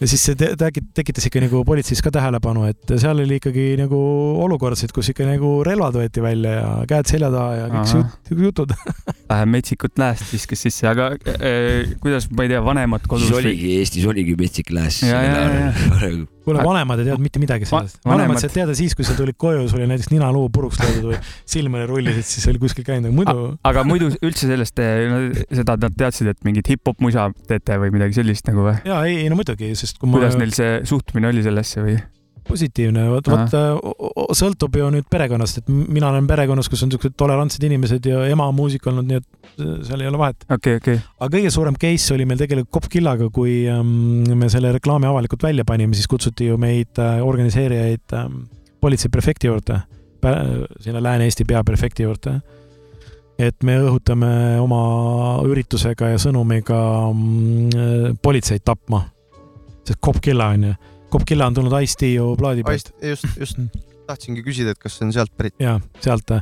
ja siis see te- te- tekitas ikka nagu politseis ka tähelepanu, et seal oli ikkagi nagu olukordasid, kus ikka nagu relvad võeti välja ja käed selja taha ja kõik jut- jutud.
vähe metsikut lääst viskas sisse, aga äh, kuidas, ma ei tea, vanemad kodus
siis oligi, Eestis oligi metsik lääs.
Kuule, vanemad ei teadnud mitte midagi sellest.
vanemad-
said teada siis, kui sa tulid koju, sul oli näiteks ninaluu puruks löödud või silmale rullisid, siis oli kuskil käinud, aga muidu
aga muidu üldse sellest, seda nad teadsid, et mingit hip-hop musa teete või midagi sellist nagu või?
ja ei, ei no muidugi, sest kui ma
kuidas neil see suhtumine oli sellesse või?
positiivne, vot, vot äh, sõltub ju nüüd perekonnast, et mina olen perekonnas, kus on niisugused tolerantsed inimesed ja ema on muusik olnud, nii et äh, seal ei ole vahet.
okei, okei.
aga kõige suurem case oli meil tegelikult Kopp Killaga, kui ähm, me selle reklaami avalikult välja panime, siis kutsuti ju meid äh, organiseerijaid ähm, politseiprefekti juurde, sinna Lääne-Eesti peaprefekti juurde. et me õhutame oma üritusega ja sõnumiga mm, politseid tapma. sest Kopp Killa on ju, Kopp Killa on tulnud Ice-T ju plaadi pealt.
just, just tahtsingi küsida, et kas see on sealt pärit.
ja sealt.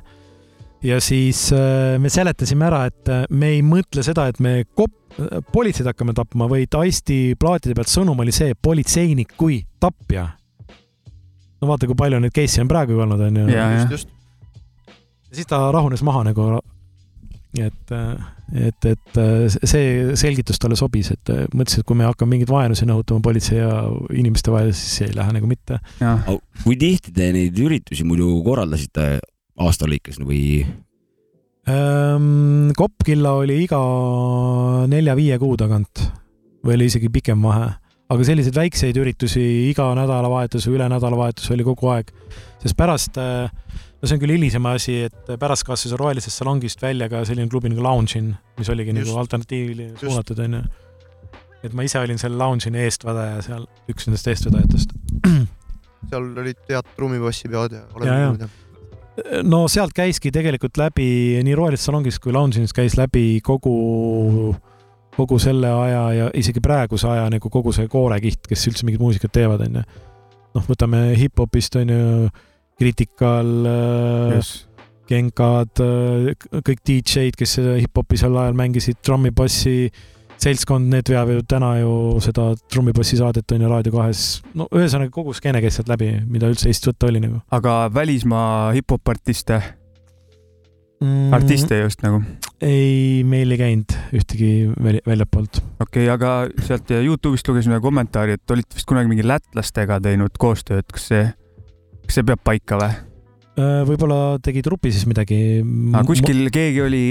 ja siis äh, me seletasime ära, et äh, me ei mõtle seda, et me kop-, politseid hakkame tapma, vaid Aisti plaatide pealt sõnum oli see politseinik kui tapja. no vaata, kui palju neid case'e on praegu olnud, onju.
ja,
siis ta rahunes maha nagu. et, et, et äh, see selgitus talle sobis, et äh, mõtles, et kui me hakkame mingeid vaenusi nõutama politsei ja inimeste vahel, siis see ei lähe nagu mitte.
ja.
kui tihti te neid üritusi muidu korraldasite aasta lõikes või?
Ehm, Kopp-Killa oli iga nelja-viie kuu tagant või oli isegi pikem vahe, aga selliseid väikseid üritusi iga nädalavahetus või üle nädalavahetus oli kogu aeg, sest pärast, no see on küll hilisem asi, et pärast kasvas rohelisest salongist välja ka selline klubi nagu Lounge'in, mis oligi
Just.
nagu alternatiivile suunatud, onju. et ma ise olin selle Lounge'ini eestvedaja seal, üks nendest eestvedajatest.
seal olid head trummibassipeod ja oled
no sealt käiski tegelikult läbi nii Rohelisest salongist kui Lounge'ist käis läbi kogu, kogu selle aja ja isegi praeguse aja nagu kogu see koorekiht, kes üldse mingit muusikat teevad, onju. noh, võtame hip-hopist onju, Critical, Genkad, kõik DJ-d, kes hip-hopi sel ajal mängisid, trummipassi seltskond, need veavad ju täna ju seda trummipassi saadet on ju Raadio kahes, no ühesõnaga kogu skeene käis sealt läbi, mida üldse Eestis võtta oli nagu
aga välismaa hip-hop artiste,
mm,.
artiste just nagu.
ei, meil ei käinud ühtegi väl- väljapoolt.
okei okay,, aga sealt Youtube'ist lugesin ühe kommentaari, et olite vist kunagi mingi lätlastega teinud koostööd, kas see, see peab paika või?
Äh, võib-olla tegi trupi siis midagi.
kuskil keegi oli,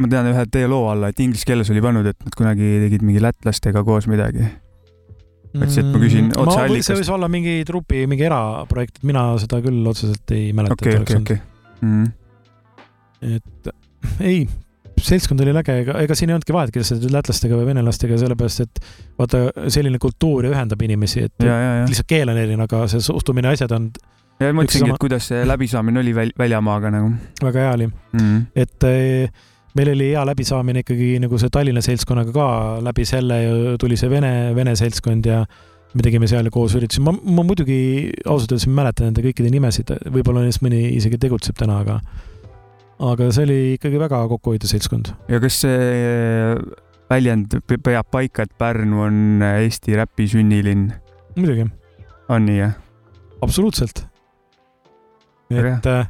ma tean ühe teie loo alla, et inglise keeles oli pannud, et nad kunagi tegid mingi lätlastega koos midagi. mõtlesin, et ma küsin otse
see
allikast.
võis olla mingi trupi, mingi eraprojekt, mina seda küll otseselt ei mäleta
okei, okei, okei. Mm.
et ei, seltskond oli äge, ega, ega siin ei olnudki vahet, kes lätlastega või venelastega, sellepärast et vaata, selline kultuur ju ühendab inimesi, et
ja, ja, ja,
lihtsalt keel on erinev, aga see suhtumine, asjad on
ja ma mõtlesingi, et kuidas see läbisaamine oli väl-, väljamaaga nagu
väga hea oli.
mm..
et eh, meil oli hea läbisaamine ikkagi nagu see Tallinna seltskonnaga ka, läbi selle tuli see Vene, Vene seltskond ja me tegime seal koos üritusi, ma, ma muidugi ausalt öeldes ei mäleta nende kõikide nimesid, võib-olla neist mõni isegi tegutseb täna, aga aga see oli ikkagi väga kokkuhoidev seltskond.
ja kas see väljend pe- peab paika, et Pärnu on Eesti räpi sünnilinn,
muidugi,
on nii jah?
absoluutselt.
Väga
et äh,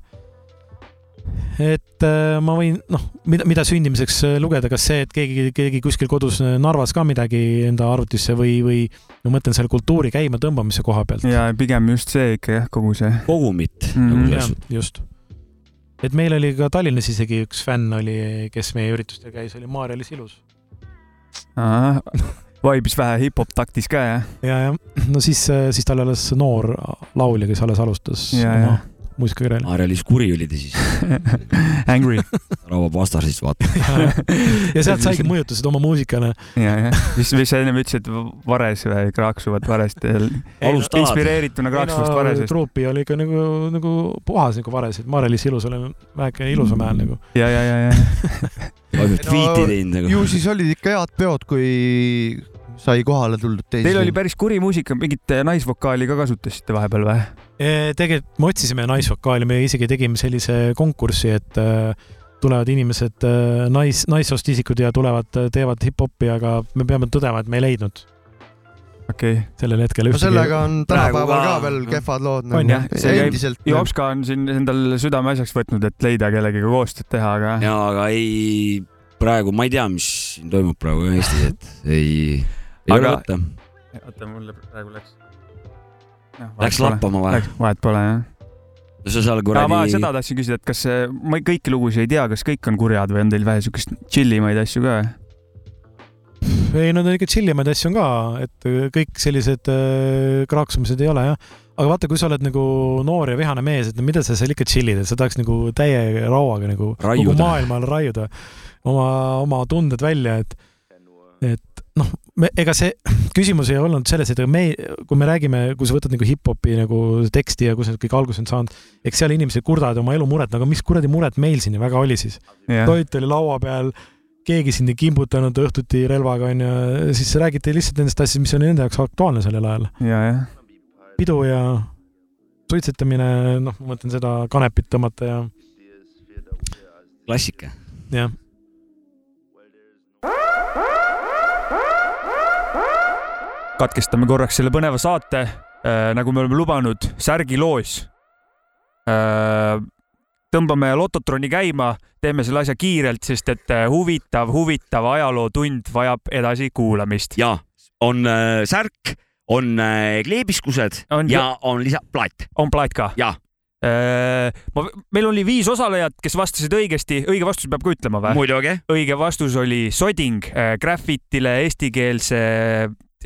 et äh, ma võin, noh, mida, mida sündimiseks äh, lugeda, kas see, et keegi, keegi kuskil kodus Narvas ka midagi enda arvutisse või, või ma mõtlen selle kultuuri käima tõmbamise koha pealt.
ja pigem just see ikka jah, kogu see.
kogumit nagu
jah
selles,
just. et meil oli ka Tallinnas isegi üks fänn oli, kes meie üritustel käis, oli Maarja-Liis Ilus.
vaibis vähe hip-hop taktis ka jah?
ja, ja no siis, siis ta oli alles noor laulja, kes alles alustas
Ja,
oma
ja.
muusikakarjääri.
Maarja-Liis Kuri oli ta siis,
Angry.
Rauvo Pastarist vaata.
ja sealt saigi mõjutused oma muusikale.
ja, ja, mis, mis sa ennem ütlesid, Vares või kraaksuvad Varest, inspireerituna kraaksuvast Varesest.
truupi oli ikka nagu, nagu puhas nagu Vares, et Maarja-Liis Ilus oli väike ilusam hääl nagu.
ja, ja, ja, ja.
No,
nagu.
ju siis olid ikka head peod, kui sai kohale tuldud teisi.
Teil oli päris kuri muusika, mingit naisvokaali ka kasutasite vahepeal või?
tegelikult me otsisime naisvokaali, me isegi tegime sellise konkursi, et äh, tulevad inimesed, nais, naissoost isikud ja tulevad, teevad hip-hopi, aga me peame tõdema, et me ei leidnud
okei okay..
sellel hetkel
no
ühtegi.
sellega on tänapäeval
ka-
veel kehvad lood
On
nagu
jah,
see käib-
endiselt.
Jopska on siin endal südameasjaks võtnud, et leida kellegagi koostööd teha, aga
ja aga ei, praegu ma ei tea, mis siin toimub praegu Eestis, et ei, ei
Aga-
ole võtta.
oota, mul praegu läks.
Läks lappama või?
vahet pole jah.
sa seal
aga ma
kuradi,
seda tahtsin küsida, et kas see- ma ei- kõiki lugusid ei tea, kas kõik on kurjad või on teil vähe siukest chillimaid asju ka?
ei, no ikka chillimaid asju on ka, et äh, kõik sellised äh, kraaksumised ei ole jah. aga vaata, kui sa oled nagu noor ja vihane mees, et no mida sa seal ikka chill'id, et sa tahaks nagu täie rauaga nagu kogu
Raiuda.
maailmale raiuda oma, oma tunded välja, et, et noh, ega see küsimus ei olnud selles, et me, kui me räägime, kui sa võtad nagu hip-hopi nagu teksti ja kus need kõik alguse on saanud, eks seal inimesed kurdavad oma elumuret, aga mis kuradi muret meil siin väga oli siis? toit oli laua peal, keegi sind ei kimbutanud õhtuti relvaga onju, siis räägiti lihtsalt nendest asjadest, mis oli nende jaoks aktuaalne sellel ajal.
ja, jah.
pidu ja suitsetamine, noh, ma mõtlen seda kanepit tõmmata ja
klassika.
jah,
katkestame korraks selle põneva saate äh,, nagu me oleme lubanud, särgiloos äh,. tõmbame Lototroni käima, teeme selle asja kiirelt, sest et äh, huvitav, huvitav ajalootund vajab edasikuulamist.
ja on äh, särk, on äh, kleebiskused
On-
ja on lisa plaat.
on plaat ka?
Jaa.
Äh, ma, meil oli viis osalejat, kes vastasid õigesti, õige vastus peab ka ütlema või?
muidugi.
õige vastus oli soding äh, Graffitile eestikeelse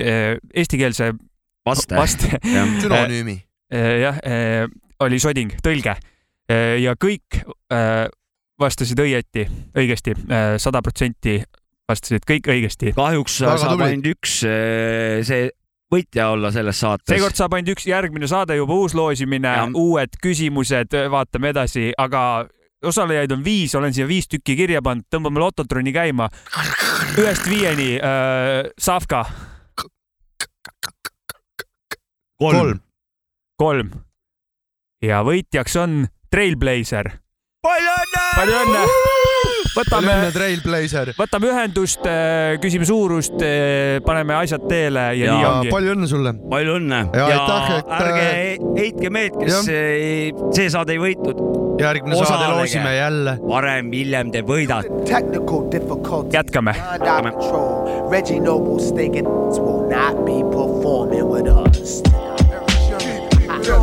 eestikeelse
vaste.
vaste
sünonüümi.
Äh, jah, oli soding, tõlge. ja kõik äh, vastasid õieti, õigesti, sada protsenti vastasid kõik õigesti.
kahjuks
Väga
saab
tubli.
ainult üks äh, see võitja olla selles saates.
seekord saab ainult üks, järgmine saade juba uus loosimine uued küsimused, vaatame edasi, aga osalejaid on viis, olen siia viis tükki kirja pannud, tõmbame Lototroni käima. ühest viieni äh,, Savka
kolm.
kolm ja võitjaks on Trailblazer.
palju õnne.
palju õnne. Võtame võtame ühendust, küsime suurust, paneme asjad teele ja,
Ja
nii ongi.
palju õnne sulle.
palju õnne
Ja
ja,
aitäh, et,
ärge
äh,
heitke meelt, kes ei- see saade ei võitnud.
järgmine saade
Osalege.
loosime jälle.
varem-hiljem te võidate.
Jätkame.
Reggie Noble's thinking will not be performing with us.
Extra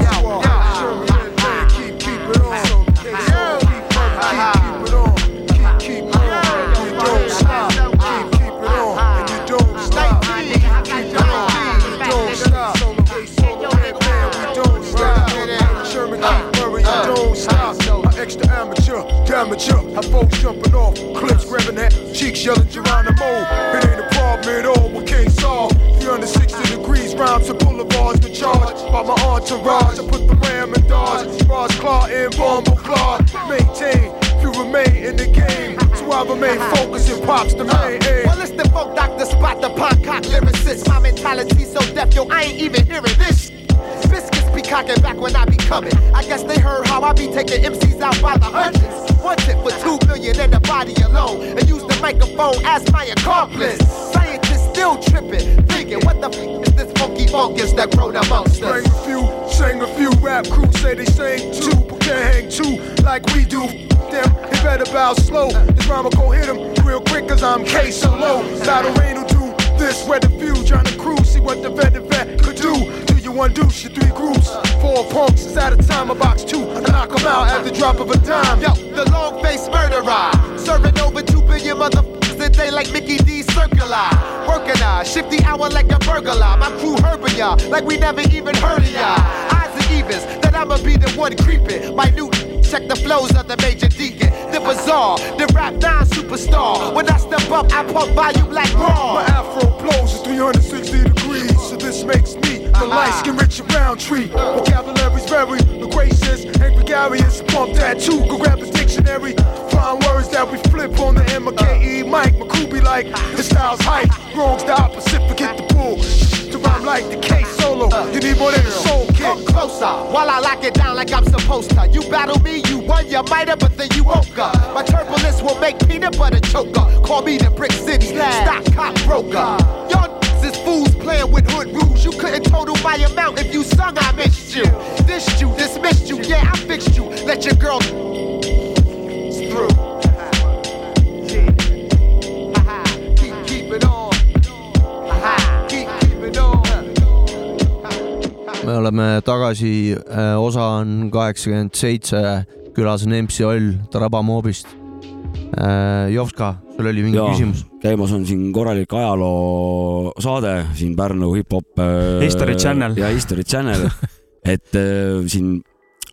amateur. Have folks jumping off cliffs, grabbing that cheeks, yelling Geronimo. It ain't a problem at all. We can't solve 360 degrees, rhymes and boulevards to charge. By my entourage, I put the ram in dodge. Ross Claw and Bombo Claw. Maintain, you remain in the game. So I remain focused and pops the main aim.
Well, it's the folk doctor spot, the Poncock lyricist. My mentality so deaf, yo, I ain't even hearing this. Biscuits be cocking back when I be coming. I guess they heard how I be taking MCs out by the hundreds. Tip for two million and a body alone. And use the microphone as my accomplice. Scientists still tripping, thinking, what the f is this funky fungus that grown amongst us?
Bring a few, sing a few, rap crews say they sing too. can't hang two like we do. Them, they better bow slow. This rhyme will go hit them real quick, cause I'm K solo. Battle rain will do this, where the few on the cruise. See what the vet the vet could do. Do you undo your three groups? Four punks is a time, a box two. I knock them out at the drop of a dime.
Yo, the long face murderer. Serving over two billion motherfuckers a day like Mickey D circular. Working I shift the hour like a burglar. My crew herbing ya like we never even heard of ya. Eyes and evens that I'ma be the one creeping. Minute. Check the flows of the major deacon. The bizarre, the rap non superstar. When I step up, I pump volume like raw.
My afro blows at 360 degrees, so this makes me the light skin Richard Roundtree. Vocabulary's very loquacious and gregarious. Pump that too, go grab the dictionary. Find words that we flip on the MKE mic. Be like, his style's hype. Wrong's the opposite, forget the bull. To rhyme like the K solo, you need more than a soul
Come closer while I lock it down like I'm supposed to. You battle me, you won, you might have, but then you woke up. My turbulence will make peanut butter choker. Call me the Brick City stock cop broker. Y'all playing with hood rules. You couldn't total my amount if you sung I missed you. Dissed you, dismissed you, yeah, I fixed you. Let your girl through.
Me oleme tagasi, osa on kaheksakümmend seitse, külas on MC Oll Tarabamoobist. Jovska, sul oli mingi
Jaa.
küsimus?
käimas on siin korralik ajaloosaade siin Pärnu hip-hop.
History Channel.
ja History Channel, et äh, siin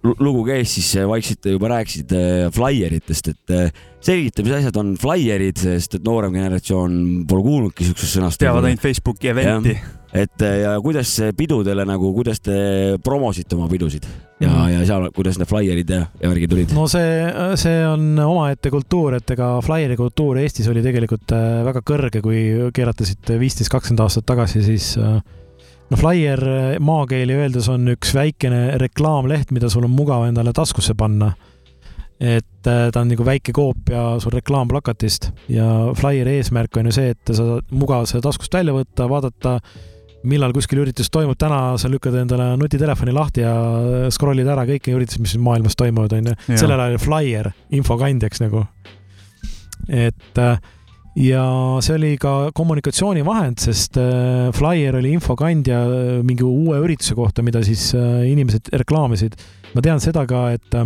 lu- lugu käis, siis äh, vaikselt juba rääkisite äh, flaieritest, et äh, selgita, mis asjad on flaierid, sest et noorem generatsioon pole kuulnudki siuksest sõnast.
teavad ainult Facebooki event'i.
Et äh, ja kuidas see pidudele nagu, kuidas te promosite oma pidusid ja
Mhm.,
ja seal, kuidas need flaierid ja, ja värgid tulid?
no see, see on omaette kultuur, et ega flyeri kultuur Eestis oli tegelikult äh, väga kõrge, kui keerata siit viisteist, kakskümmend aastat tagasi, siis äh, no flyer äh, maakeeli öeldes on üks väikene reklaamleht, mida sul on mugav endale taskusse panna. et ta on nagu väike koopia sul reklaamplakatist ja flyeri eesmärk on ju see, et sa saad mugav seda taskust välja võtta, vaadata, millal kuskil üritus toimub, täna sa lükkad endale nutitelefoni lahti ja scroll'id ära kõiki üritusi, mis maailmas toimuvad, onju. sellel ajal flyer infokandjaks nagu. et äh, ja see oli ka kommunikatsioonivahend, sest äh, flyer oli infokandja äh, mingi uue ürituse kohta, mida siis inimesed reklaamisid. ma tean seda ka, et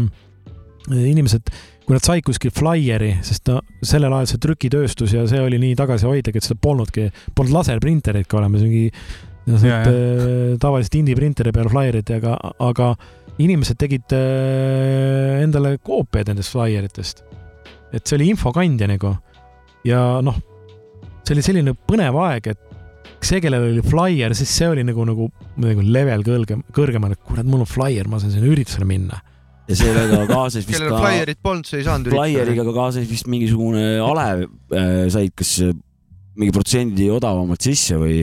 inimesed, kui nad said kuskil flyeri, sest no sellel ajal see trükitööstus ja see oli nii tagasihoidlik, et seda polnudki, polnud laserprintereid ka olemas, mingi no,
Ja,
äh, tavaliselt indie-printeri peal flyer'id, aga, inimesed tegid äh, endale koopiaid nendest flyeritest. et see oli infokandja nagu ja noh, see oli selline põnev aeg, et see, kellel oli flyer, siis see oli nagu, nagu, nagu level kõrgem, kõrgemal, et kurat, mul on flyer, ma saan sinna üritusele minna.
Ja sellega kaasas vist
kellel
ka
flyer'it polnud, see ei saanud
Flyeriga ka kaasas vist mingisugune alev äh, said kas äh, mingi protsendi odavamalt sisse või?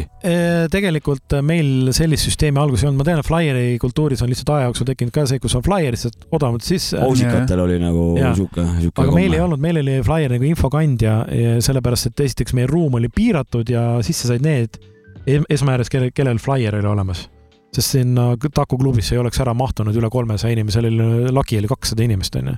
tegelikult meil sellist süsteemi alguses ei olnud, ma tean, et flyeri kultuuris on lihtsalt aja jooksul tekkinud ka see, kus on flyer lihtsalt odavamalt sisse.
muusikatel oli nagu sihuke, sihuke.
aga meil ei olnud, meil oli flyer nagu infokandja, sellepärast et esiteks meie ruum oli piiratud ja sisse said need em- esmajärjes, kellel, kellel flyer oli olemas. Sest sinna Taku klubisse ei oleks ära mahtunud üle kolmesaja inimese, seal oli, lagi oli kakssada inimest, onju.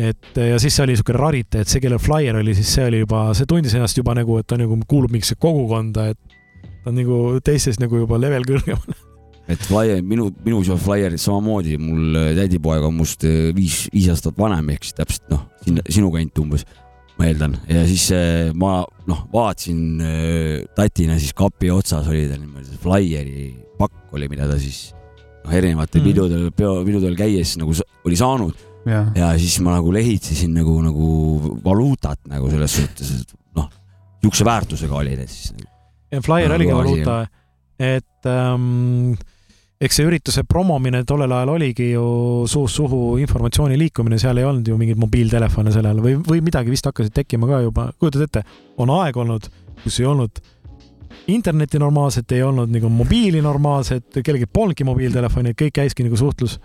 et ja siis see oli niisugune rariteet, see, kellel flyer oli, siis see oli juba, see tundis ennast juba nagu, et ta nagu kuulub mingisse kogukonda, et ta on nagu teistest nagu juba level kõrgemal.
et flyer, minu, minu seal Flyerid samamoodi, mul äh, tädipoeg on must äh, viis, viis aastat vanem, ehk siis täpselt noh, sinna, sinu kant umbes, ma eeldan. ja siis äh, ma noh, vaatasin äh, tatina siis kapi otsas oli tal niimoodi Flyeri pakk oli, mida ta siis noh, erinevatel
Mm.
pidudel, pidudel käies nagu oli saanud
jah,
ja siis ma nagu lehitsesin nagu, nagu valuutat nagu selles suhtes, et noh, niisuguse väärtusega oli need siis nagu..
ja flyer
Nagu
oligi valuuta, et ähm, eks see ürituse promomine tollel ajal oligi ju suust suhu informatsiooni liikumine, seal ei olnud ju mingeid mobiiltelefone sel ajal või, või midagi vist hakkasid tekkima ka juba, kujutad ette, on aeg olnud, kus ei olnud internetti normaalselt, ei olnud nagu mobiili normaalset, kellelgi polnudki mobiiltelefoni, kõik käiski nagu suhtlus.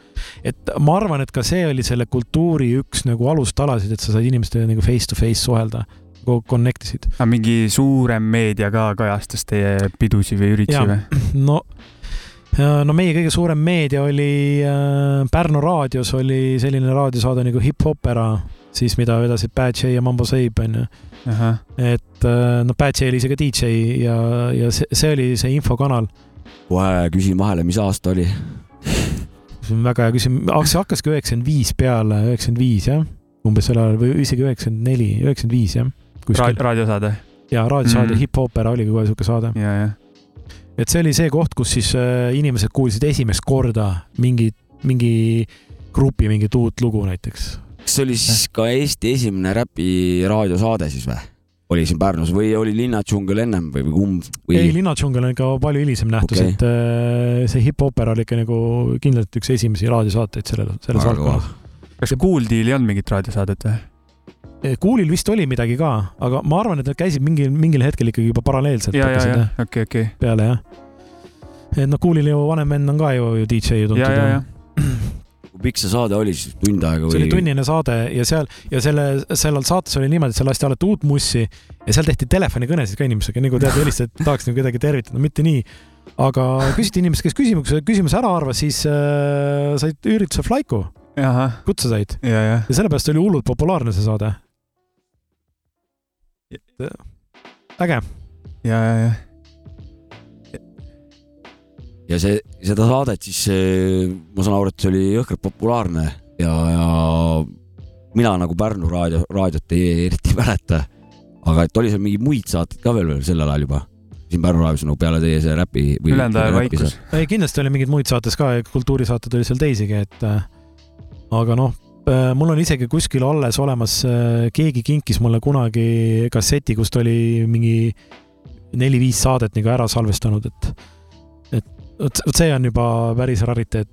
et ma arvan, et ka see oli selle kultuuri üks nagu alustalasid, et sa said inimestega nagu face to face suhelda, connect isid.
aga mingi suurem meedia ka kajastas teie pidusid või üritusi või?
no no meie kõige suurem meedia oli äh, Pärnu raadios oli selline raadiosaade nagu Hip Opera, siis mida vedasid Bad J ja Mambo Seib onju. et äh, no Bad J oli ise ka DJ ja, ja see, see oli see infokanal.
kohe küsin vahele, mis aasta oli?
see on väga hea küsimus, see hakkaski üheksakümmend viis peale, üheksakümmend viis jah, umbes sel ajal või isegi üheksakümmend neli, üheksakümmend viis jah.
raadiosaade
ja raadiosaade mm. Hip Opera oligi kohe siuke saade.
ja, ja.
Et see oli see koht, kus siis äh, inimesed kuulsid esimest korda mingit, mingi grupi mingit uut lugu näiteks.
kas see oli siis ka Eesti esimene räpi raadiosaade siis või? oli siin Pärnus või oli Linnadžungel ennem või või kumb või
ei, Linnadžungel on ikka palju hilisem nähtus okay., et äh, see Hip Opera oli ikka nagu kindlalt üks esimesi raadiosaateid sellel, selles valdkonnas.
kas Cool Deal ei olnud mingit raadiosaadet või?
Kuulil vist oli midagi ka, aga ma arvan, et nad käisid mingil, mingil hetkel ikkagi juba paralleelselt
ja, ja, ja okei, okei.
peale jah. et noh, Kuulil ju vanem vend on ka ju, ju DJ ju tuntud.
ja, ja, ja.
kui pikk see saade oli siis, tund aega
see oli
või?
tunnine saade ja seal ja selle, sellel saates oli niimoodi, et seal lasti alati uut mussi ja seal tehti telefonikõnesid ka inimestega, nagu tead, helistad, tahaks nagu kedagi tervitada, mitte nii. aga küsiti inimest, kes küsimuse, küsimuse ära arvas, siis äh, said üritusel Flaiku,
ahah,
kutse said
ja, ja.
ja sellepärast oli hullult populaarne see saade. äge,
ja, ja, ja.
ja see, seda saadet siis eh, ma saan aru, et see oli jõhkralt populaarne ja, ja mina nagu Pärnu raadio, raadiot ei eriti mäleta. aga et oli seal mingeid muid saateid ka veel, veel sellel ajal juba siin Pärnu raadios nagu peale teie see räpi või.
ülejäänud ajal vaikus.
ei kindlasti oli mingeid muid saates ka, kultuurisaated oli seal teisigi, et äh, aga noh, mul on isegi kuskil alles olemas, keegi kinkis mulle kunagi kasseti, kust oli mingi neli-viis saadet nagu ära salvestanud, et et vot vot see on juba päris rariteet.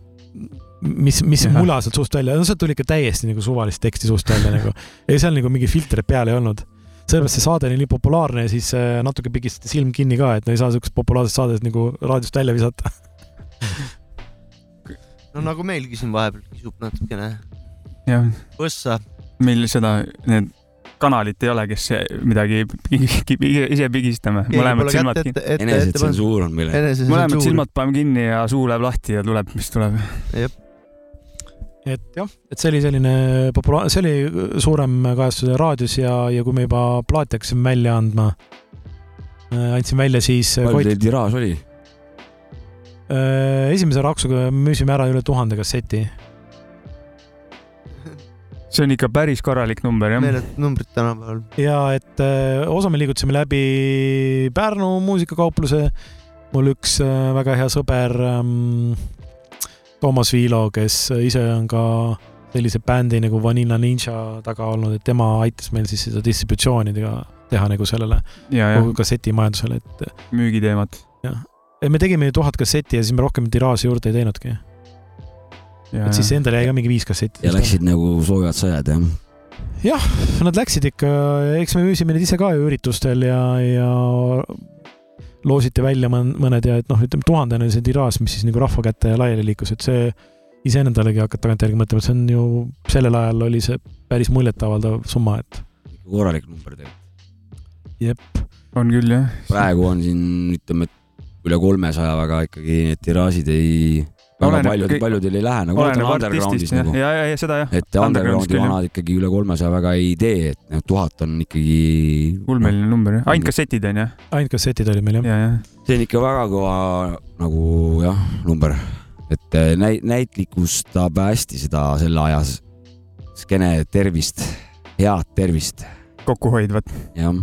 mis, mis
Jah.
mula sealt suust välja, no sealt tuli ikka täiesti nagu suvalist teksti suust välja nagu. ei, seal nagu mingi filtrit peal ei olnud. sellepärast see saade oli nii populaarne ja siis äh, natuke pigistati silm kinni ka, et no ei saa siukest populaarset saadet nagu raadiost välja visata.
no nagu meilgi siin vahepeal kisub natukene võssa.
meil seda, need kanalit ei ole, kes midagi ise pigistame, mõlemad silmad kinni.
enesetsensuur on meil.
mõlemad silmad paneme kinni ja suu läheb lahti ja tuleb, mis tuleb.
et jah, et see oli selline populaar, see oli suurem kajastus raadios ja, ja kui me juba plaati hakkasime välja andma, andsin välja siis
palju
Koit,
teil tiraaž oli?
esimese raksuga müüsime ära üle tuhande kasseti.
See on ikka päris korralik number jah.
meeletud numbrid tänapäeval.
ja et öö, osa me liigutasime läbi Pärnu muusikakaupluse. mul üks öö, väga hea sõber ähm, Toomas Viilo, kes ise on ka sellise bändi nagu Vanilla Ninja taga olnud, et tema aitas meil siis seda distributsiooni teha, teha nagu sellele kogu kassetimajandusele, et
müügiteemad.
et me tegime ju tuhat kassetti ja siis me rohkem tiraaži juurde ei teinudki. Et siis endale jäi ka mingi viis kassetti.
ja läksid nagu soovivad sõjad jah?
jah, nad läksid ikka, eks me müüsime neid ise ka ju üritustel ja, ja loositi välja mõn- mõned ja et noh, ütleme tuhandene see tiraaž, mis siis nagu rahva kätte laiali liikus, et see iseendalegi hakkad tagantjärgi mõtlema, et see on ju, sellel ajal oli see päris muljetavaldav summa, et
korralik number tegelikult.
jep.
on küll jah.
praegu on siin ütleme, et üle kolmesaja väga ikkagi need tiraažid ei, väga
Oleneb
paljud paljudel ei lähe nagu
oleneb artistist jah,
nagu.
ja, ja, ja seda jah.
et undergroundi vanad ikkagi üle kolmesaja väga ei tee, et noh, tuhat on ikkagi.
ulmeline number jah, ainult kassetid on jah,
ainult kassetid olid meil jah.
ja, ja.
see on ikka väga kõva nagu jah, number, et äh, näi-, näitlikustab hästi seda selle aja skeene tervist, head tervist,
kokkuhoidvat.
jah.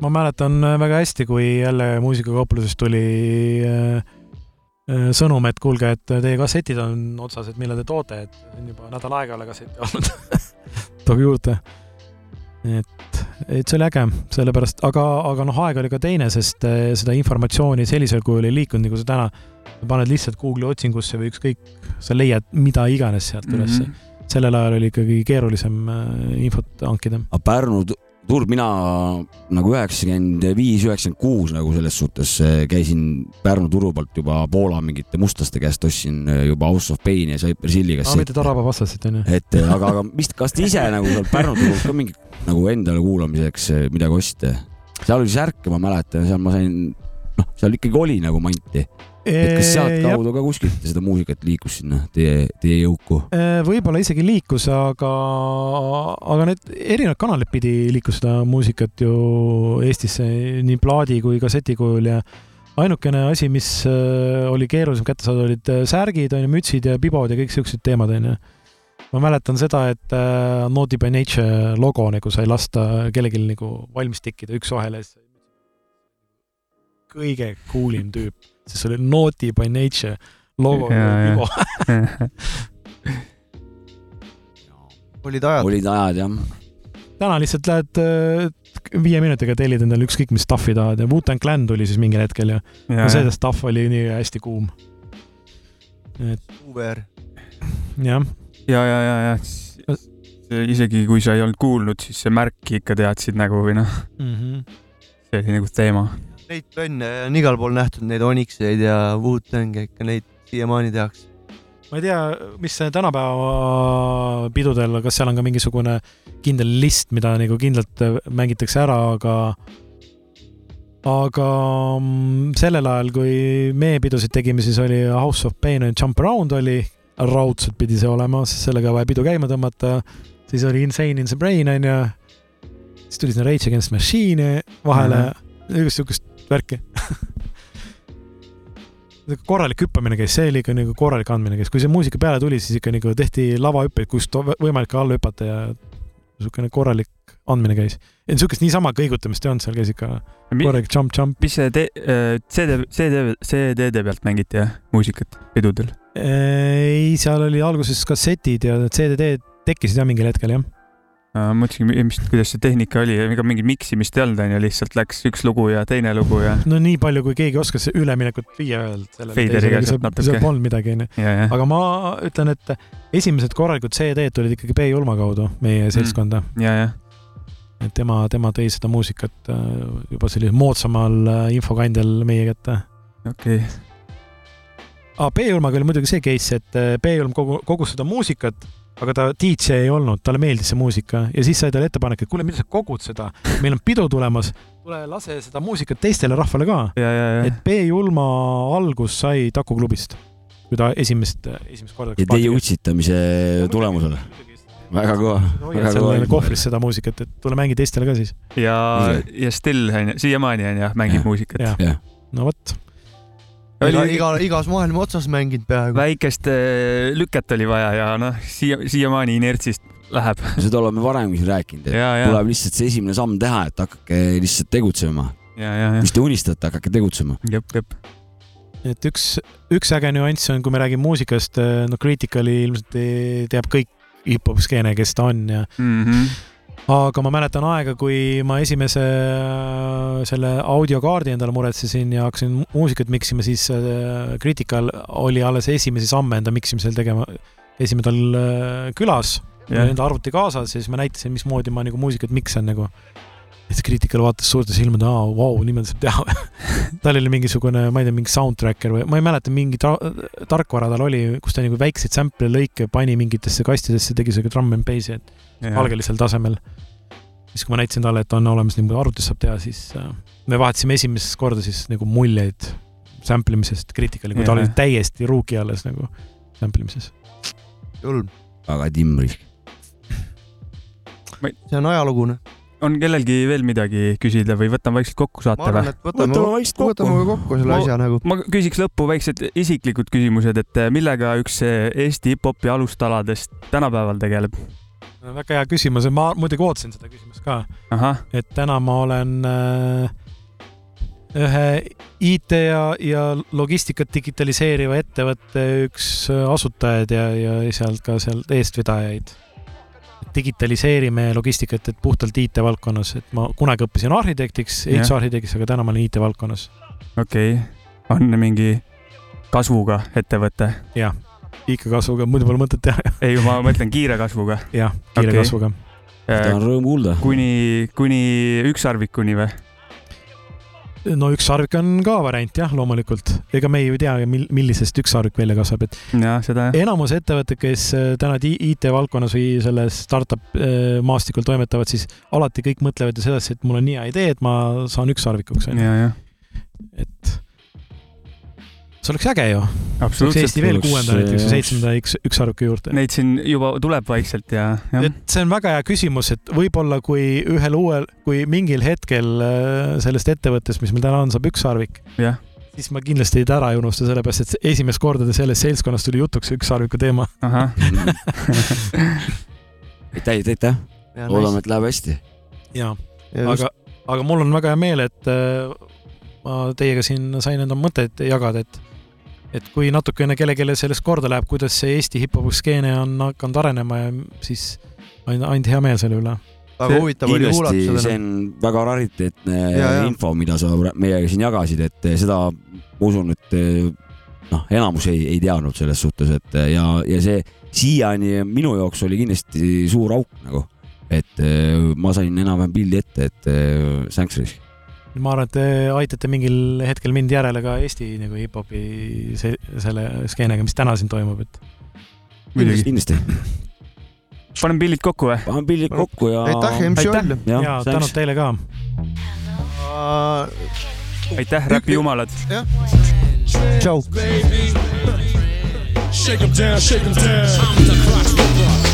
ma mäletan äh, väga hästi, kui jälle muusikakauplusest tuli äh, sõnum, et kuulge, et teie kassetid on otsas, et millal te toote, et on juba nädal aega ei ole kassetti olnud. tooge juurde. et, et see oli äge, sellepärast, aga, aga noh, aeg oli ka teine, sest äh, seda informatsiooni sellisel kujul ei liikunud, nagu sa täna paned lihtsalt Google'i otsingusse või ükskõik, sa leiad mida iganes sealt
Mhm.
ülesse. sellel ajal oli ikkagi keerulisem äh, infot hankida.
aga Pärnu tu- turg, mina nagu üheksakümmend viis, üheksakümmend kuus nagu selles suhtes äh, käisin Pärnu turu pealt juba Poola mingite mustlaste käest ostsin äh, juba House of Paini ja Cypress Hilli
aa, mitte. Taraba vastased onju.
et äh, aga, aga mis, kas te ise nagu seal Pärnu turul ka mingi nagu endale kuulamiseks midagi ostsite? seal oli särke, ma mäletan, seal ma sain noh, seal ikkagi oli nagu manti, et kas sealtkaudu ka kuskilt seda muusikat liikus sinna teie, teie jõuku?
Eh, võib-olla isegi liikus, aga, aga need erinevad kanalid pidi liikus seda muusikat ju Eestisse nii plaadi kui kasseti kujul ja ainukene asi, mis eh, oli keerulisem kätte saada, olid särgid, onju, mütsid ja pibod ja kõik siuksed teemad, onju. ma mäletan seda, et äh, Naughty by Nature logo nagu sai lasta kellelgi nagu valmis tikkida üks-ühele. kõige coolim tüüp, see oli Naughty by Nature logo
jaa.
pibo.
olid ajad.
olid ajad jah.
täna lihtsalt lähed äh, viie minutiga tellid endale ükskõik mis stuff'i tahad ja Wu-Tang Clan tuli siis mingil hetkel ja, ja, ja see stuff oli nii hästi kuum. et
VR.
jah,
ja, ja, ja, ja isegi kui sa ei olnud kuulnud, siis see märki ikka teadsid nagu või noh,
mm -hmm.
see oli nagu teema.
Neid bände on igal pool nähtud, neid Onyxeid ja Wu-Tangi ikka neid siiamaani tehakse.
ma ei tea, mis tänapäeva pidudel, kas seal on ka mingisugune kindel list, mida nagu kindlalt mängitakse ära, aga aga mm, sellel ajal, kui meie pidusid tegime, siis oli House of Pain ja Jump Around oli, raudselt pidi see olema, sest sellega vaja pidu käima tõmmata. siis oli Insane in the Brain onju, siis tuli sinna Rage Against Machine'i vahele mm, -hmm. siukest värki korralik hüppamine käis, see oli ikka nagu korralik andmine käis, kui see muusika peale tuli, siis ikka nagu tehti lavahüppeid, kust võimalik alla hüpata ja niisugune korralik andmine käis. et niisugust niisama kõigutamist ei olnud, seal käis ikka korralik jump-jump.
mis see te-, CD, CD, CD-de pealt mängiti jah, muusikat pidudel?
ei, seal oli alguses kassetid ja CD-d tekkisid jah mingil hetkel jah.
mõtlesin, mis, kuidas see tehnika oli, ega mingit miksimist ei olnud, onju, lihtsalt läks üks lugu ja teine lugu ja,
no nii palju, kui keegi oskas üleminekut viia ühelt sellele teisele, seal polnud midagi onju. aga ma ütlen, et esimesed korralikud CD-d tulid ikkagi B Julma kaudu meie seltskonda mm.,
ja, ja,
et tema, tema tõi seda muusikat äh, juba sellisel moodsamal äh, infokandjal meie kätte
okei okay..
ah,. B-Julmaga oli muidugi see case, et äh, B-Julm kogu, kogus seda muusikat, aga ta DJ ei olnud, talle meeldis see muusika ja siis sai talle ettepanek, et kuule, mida sa kogud seda, meil on pidu tulemas, tule lase seda muusikat teistele rahvale ka.
ja, ja, ja
et B-Julma algus sai Taku klubist, kui ta esimest, esimest korda.
ja teie utsitamise tulemusel. väga kõva,
hoiad
väga
seal kohvris seda muusikat, et tule mängi teistele ka siis.
ja ja still onju, siiamaani onju, mängib
Jah.
muusikat.
no vot,
oli
iga, igas maailma otsas mänginud peaaegu.
väikest äh, lüket oli vaja ja noh, siia, siiamaani inertsist läheb.
seda oleme varemgi siin rääkinud, et
ja, ja,
tuleb lihtsalt see esimene samm teha, et hakake lihtsalt tegutsema.
ja, ja, ja,
mis te unistate, hakake tegutsema.
jep, jep.
et üks, üks äge nüanss on, kui me räägime muusikast, no Criticali ilmselt ei- teab kõik hip-hop skeene, kes ta on ja
Mhm.
Aga ma mäletan aega, kui ma esimese äh, selle audiokaardi endale muretsesin ja hakkasin muusikat miksima, siis äh, Critical oli alles esimesi samme enda miksimisel tegema. käisime tal äh, külas,
jah,
enda arvuti kaasas ja siis ma näitasin, mismoodi ma nagu muusikat miksan nagu. Siis Critical vaatas suurte silmadega, aa, vau, niimoodi saab teha. tal oli mingisugune, ma ei tea, mingi soundtracker või ma ei mäleta, mingi tra- tarkvara tal oli, kus ta nagu väikseid sample'e lõike pani mingitesse kastidesse, tegi siuke drum and bass'i, et algelisel tasemel. siis, kui ma näitasin talle, et on olemas niimoodi arvutis saab teha, siis äh, me vahetasime esimest korda siis nagu muljeid sample imisest Criticali, kui ta
Jaa.
oli täiesti rookie alles nagu sample imises.
julm,
väga timmris.
see on ajalugune.
On kellelgi veel midagi küsida või võtame vaikselt kokku
ma
saate või?
võtame
vaikselt kokku.
võtame kokku selle
Ma-
asja nagu.
ma küsiks lõppu väiksed isiklikud küsimused, et eh, millega üks eh, Eesti hip-hopi alustaladest tänapäeval tegeleb?
väga hea küsimus ja ma muidugi ootasin seda küsimust ka, et täna ma olen äh, ühe IT ja, ja logistikat digitaliseeriva ettevõtte üks asutajaid ja, ja sealt ka sealt eestvedajaid. Digitaliseerime logistikat, et puhtalt IT valdkonnas, et ma kunagi õppisin arhitektiks,
Jah.
ehitusarhitektiks, aga täna ma olen IT valdkonnas.
okei okay.. on mingi kasvuga ettevõte?
ikka kasvuga, muidu pole mõtet teha,
ei, ma mõtlen kiire kasvuga.
jah, kiire okay. kasvuga.
seda on rõõm kuulda.
kuni, kuni ükssarvikuni või?
No ükssarvik on ka variant jah, loomulikult, ega me ju ei tea, mil-, millisest ükssarvik välja kasvab, et
jah, seda jah.
enamus ettevõtted, kes äh, täna ti- IT valdkonnas või selles startup äh, maastikul toimetavad, siis alati kõik mõtlevad ju sedasi, et mul on nii hea idee, et ma saan ükssarvikuks
ja, jah.
et see oleks äge ju.
absoluutselt
Eesti. veel kuuenda näiteks või seitsmenda üks, ükssarviku juurde.
Neid siin juba tuleb vaikselt ja, jah.
et see on väga hea küsimus, et võib-olla kui ühel uuel, kui mingil hetkel äh, sellest ettevõttest, mis meil täna on, saab ükssarvik,
jah,
siis ma kindlasti neid ära ei unusta, sellepärast et esimest korda selles seltskonnas tuli jutuks ükssarviku teema.
ahah.
aitäh, aitäh, loodame, et läheb hästi.
jaa, aga, aga mul on väga hea meel, et äh, ma teiega siin sain enda mõtteid jagada, et et kui natukene kellelegi sellest korda läheb, kuidas see Eesti hip-hopi skeene on hakanud arenema ja siis ainult, ainult hea meel selle üle.
väga huvitav oli kuulata
kindlasti see
seda.
on väga rariteetne info, mida sa meiega siin jagasid, et seda ma usun, et noh, enamus ei, ei teadnud selles suhtes, et ja, ja see siiani minu jaoks oli kindlasti suur auk nagu, et eh, ma sain enam-vähem pildi ette, et eh, thanks Risk.
Ma arvan, et te aitate mingil hetkel mind järele ka Eesti nagu hip-hopi se- selle skeenega, mis täna siin toimub, et
muidugi.
kindlasti,
paneme pillid kokku või?
paneme pildid kokku ja.
aitäh, MC. Oll.
ja, tänud teile ka.
aitäh, räpijumalad.
tšau.
Shake 'em down, shake 'em down.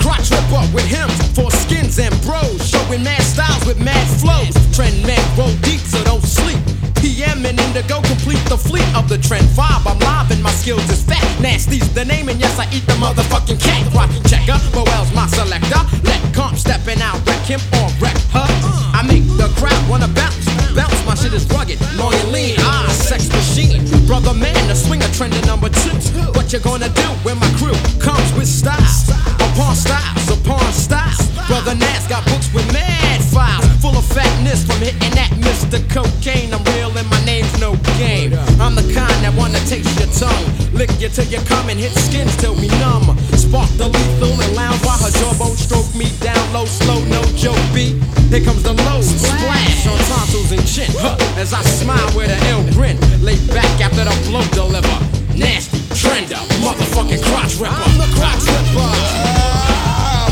Crotch ripper with him for skins and bros, showing mad styles with mad flows. Trend men roll deep, so don't sleep. PM and Indigo complete the fleet of the trend vibe. I'm live and my skills is fat. Nasty's the name, and yes, I eat the motherfucking cake. Rockin' checker, Boel's my selector. Let comp stepping out, wreck him or wreck her. I make the crowd wanna bounce. Bounce, my shit is rugged, long and lean. Ah, sex machine. Brother man, the swinger trend number two. What you gonna do when my crew comes with style? Upon styles, upon styles. Brother Nas got books with mad files. Full of fatness from hitting that Mr. Cocaine. I'm real and my name's no game. I'm the kind that wanna taste your tongue. Lick you till you come and hit skins till we numb. Spark the lethal and lounge while her jawbone stroke me down low, slow, no joke beat. Here comes the low splash on tonsils and chin. Huh, as I smile with an ill grin. Lay back after the blow deliver. Nasty trender, motherfucking crotch ripper. I'm the crotch ripper.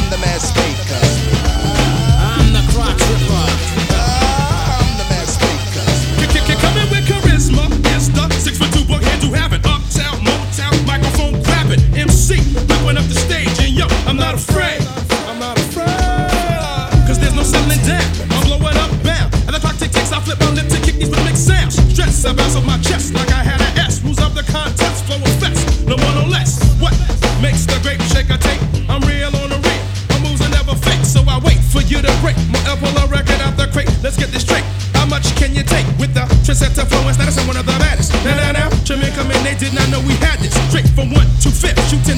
I'm the mad speaker. I'm the crotch ripper. I'm the mad speaker.
Coming with charisma, it's the six foot two book hand to have it. Uptown, Motown, microphone grabbing. MC, whipping up the stage, and yo, I'm not afraid. I'm not afraid. Cause there's no settling down. I'm blowing up bound. And the clock tick ticks, I flip my lip to kick these rhythmic sounds. Stress, I bounce off my chest like I had an S. Rules of the contest, flow of fest. No more, no less. What makes the grape shaker take? To break. My pull a record out the crate. Let's get this straight. How much can you take with the flow and status? I'm one of the baddest. Now, now, now, come in, they did not know we had this. Straight from one to fifth, shooting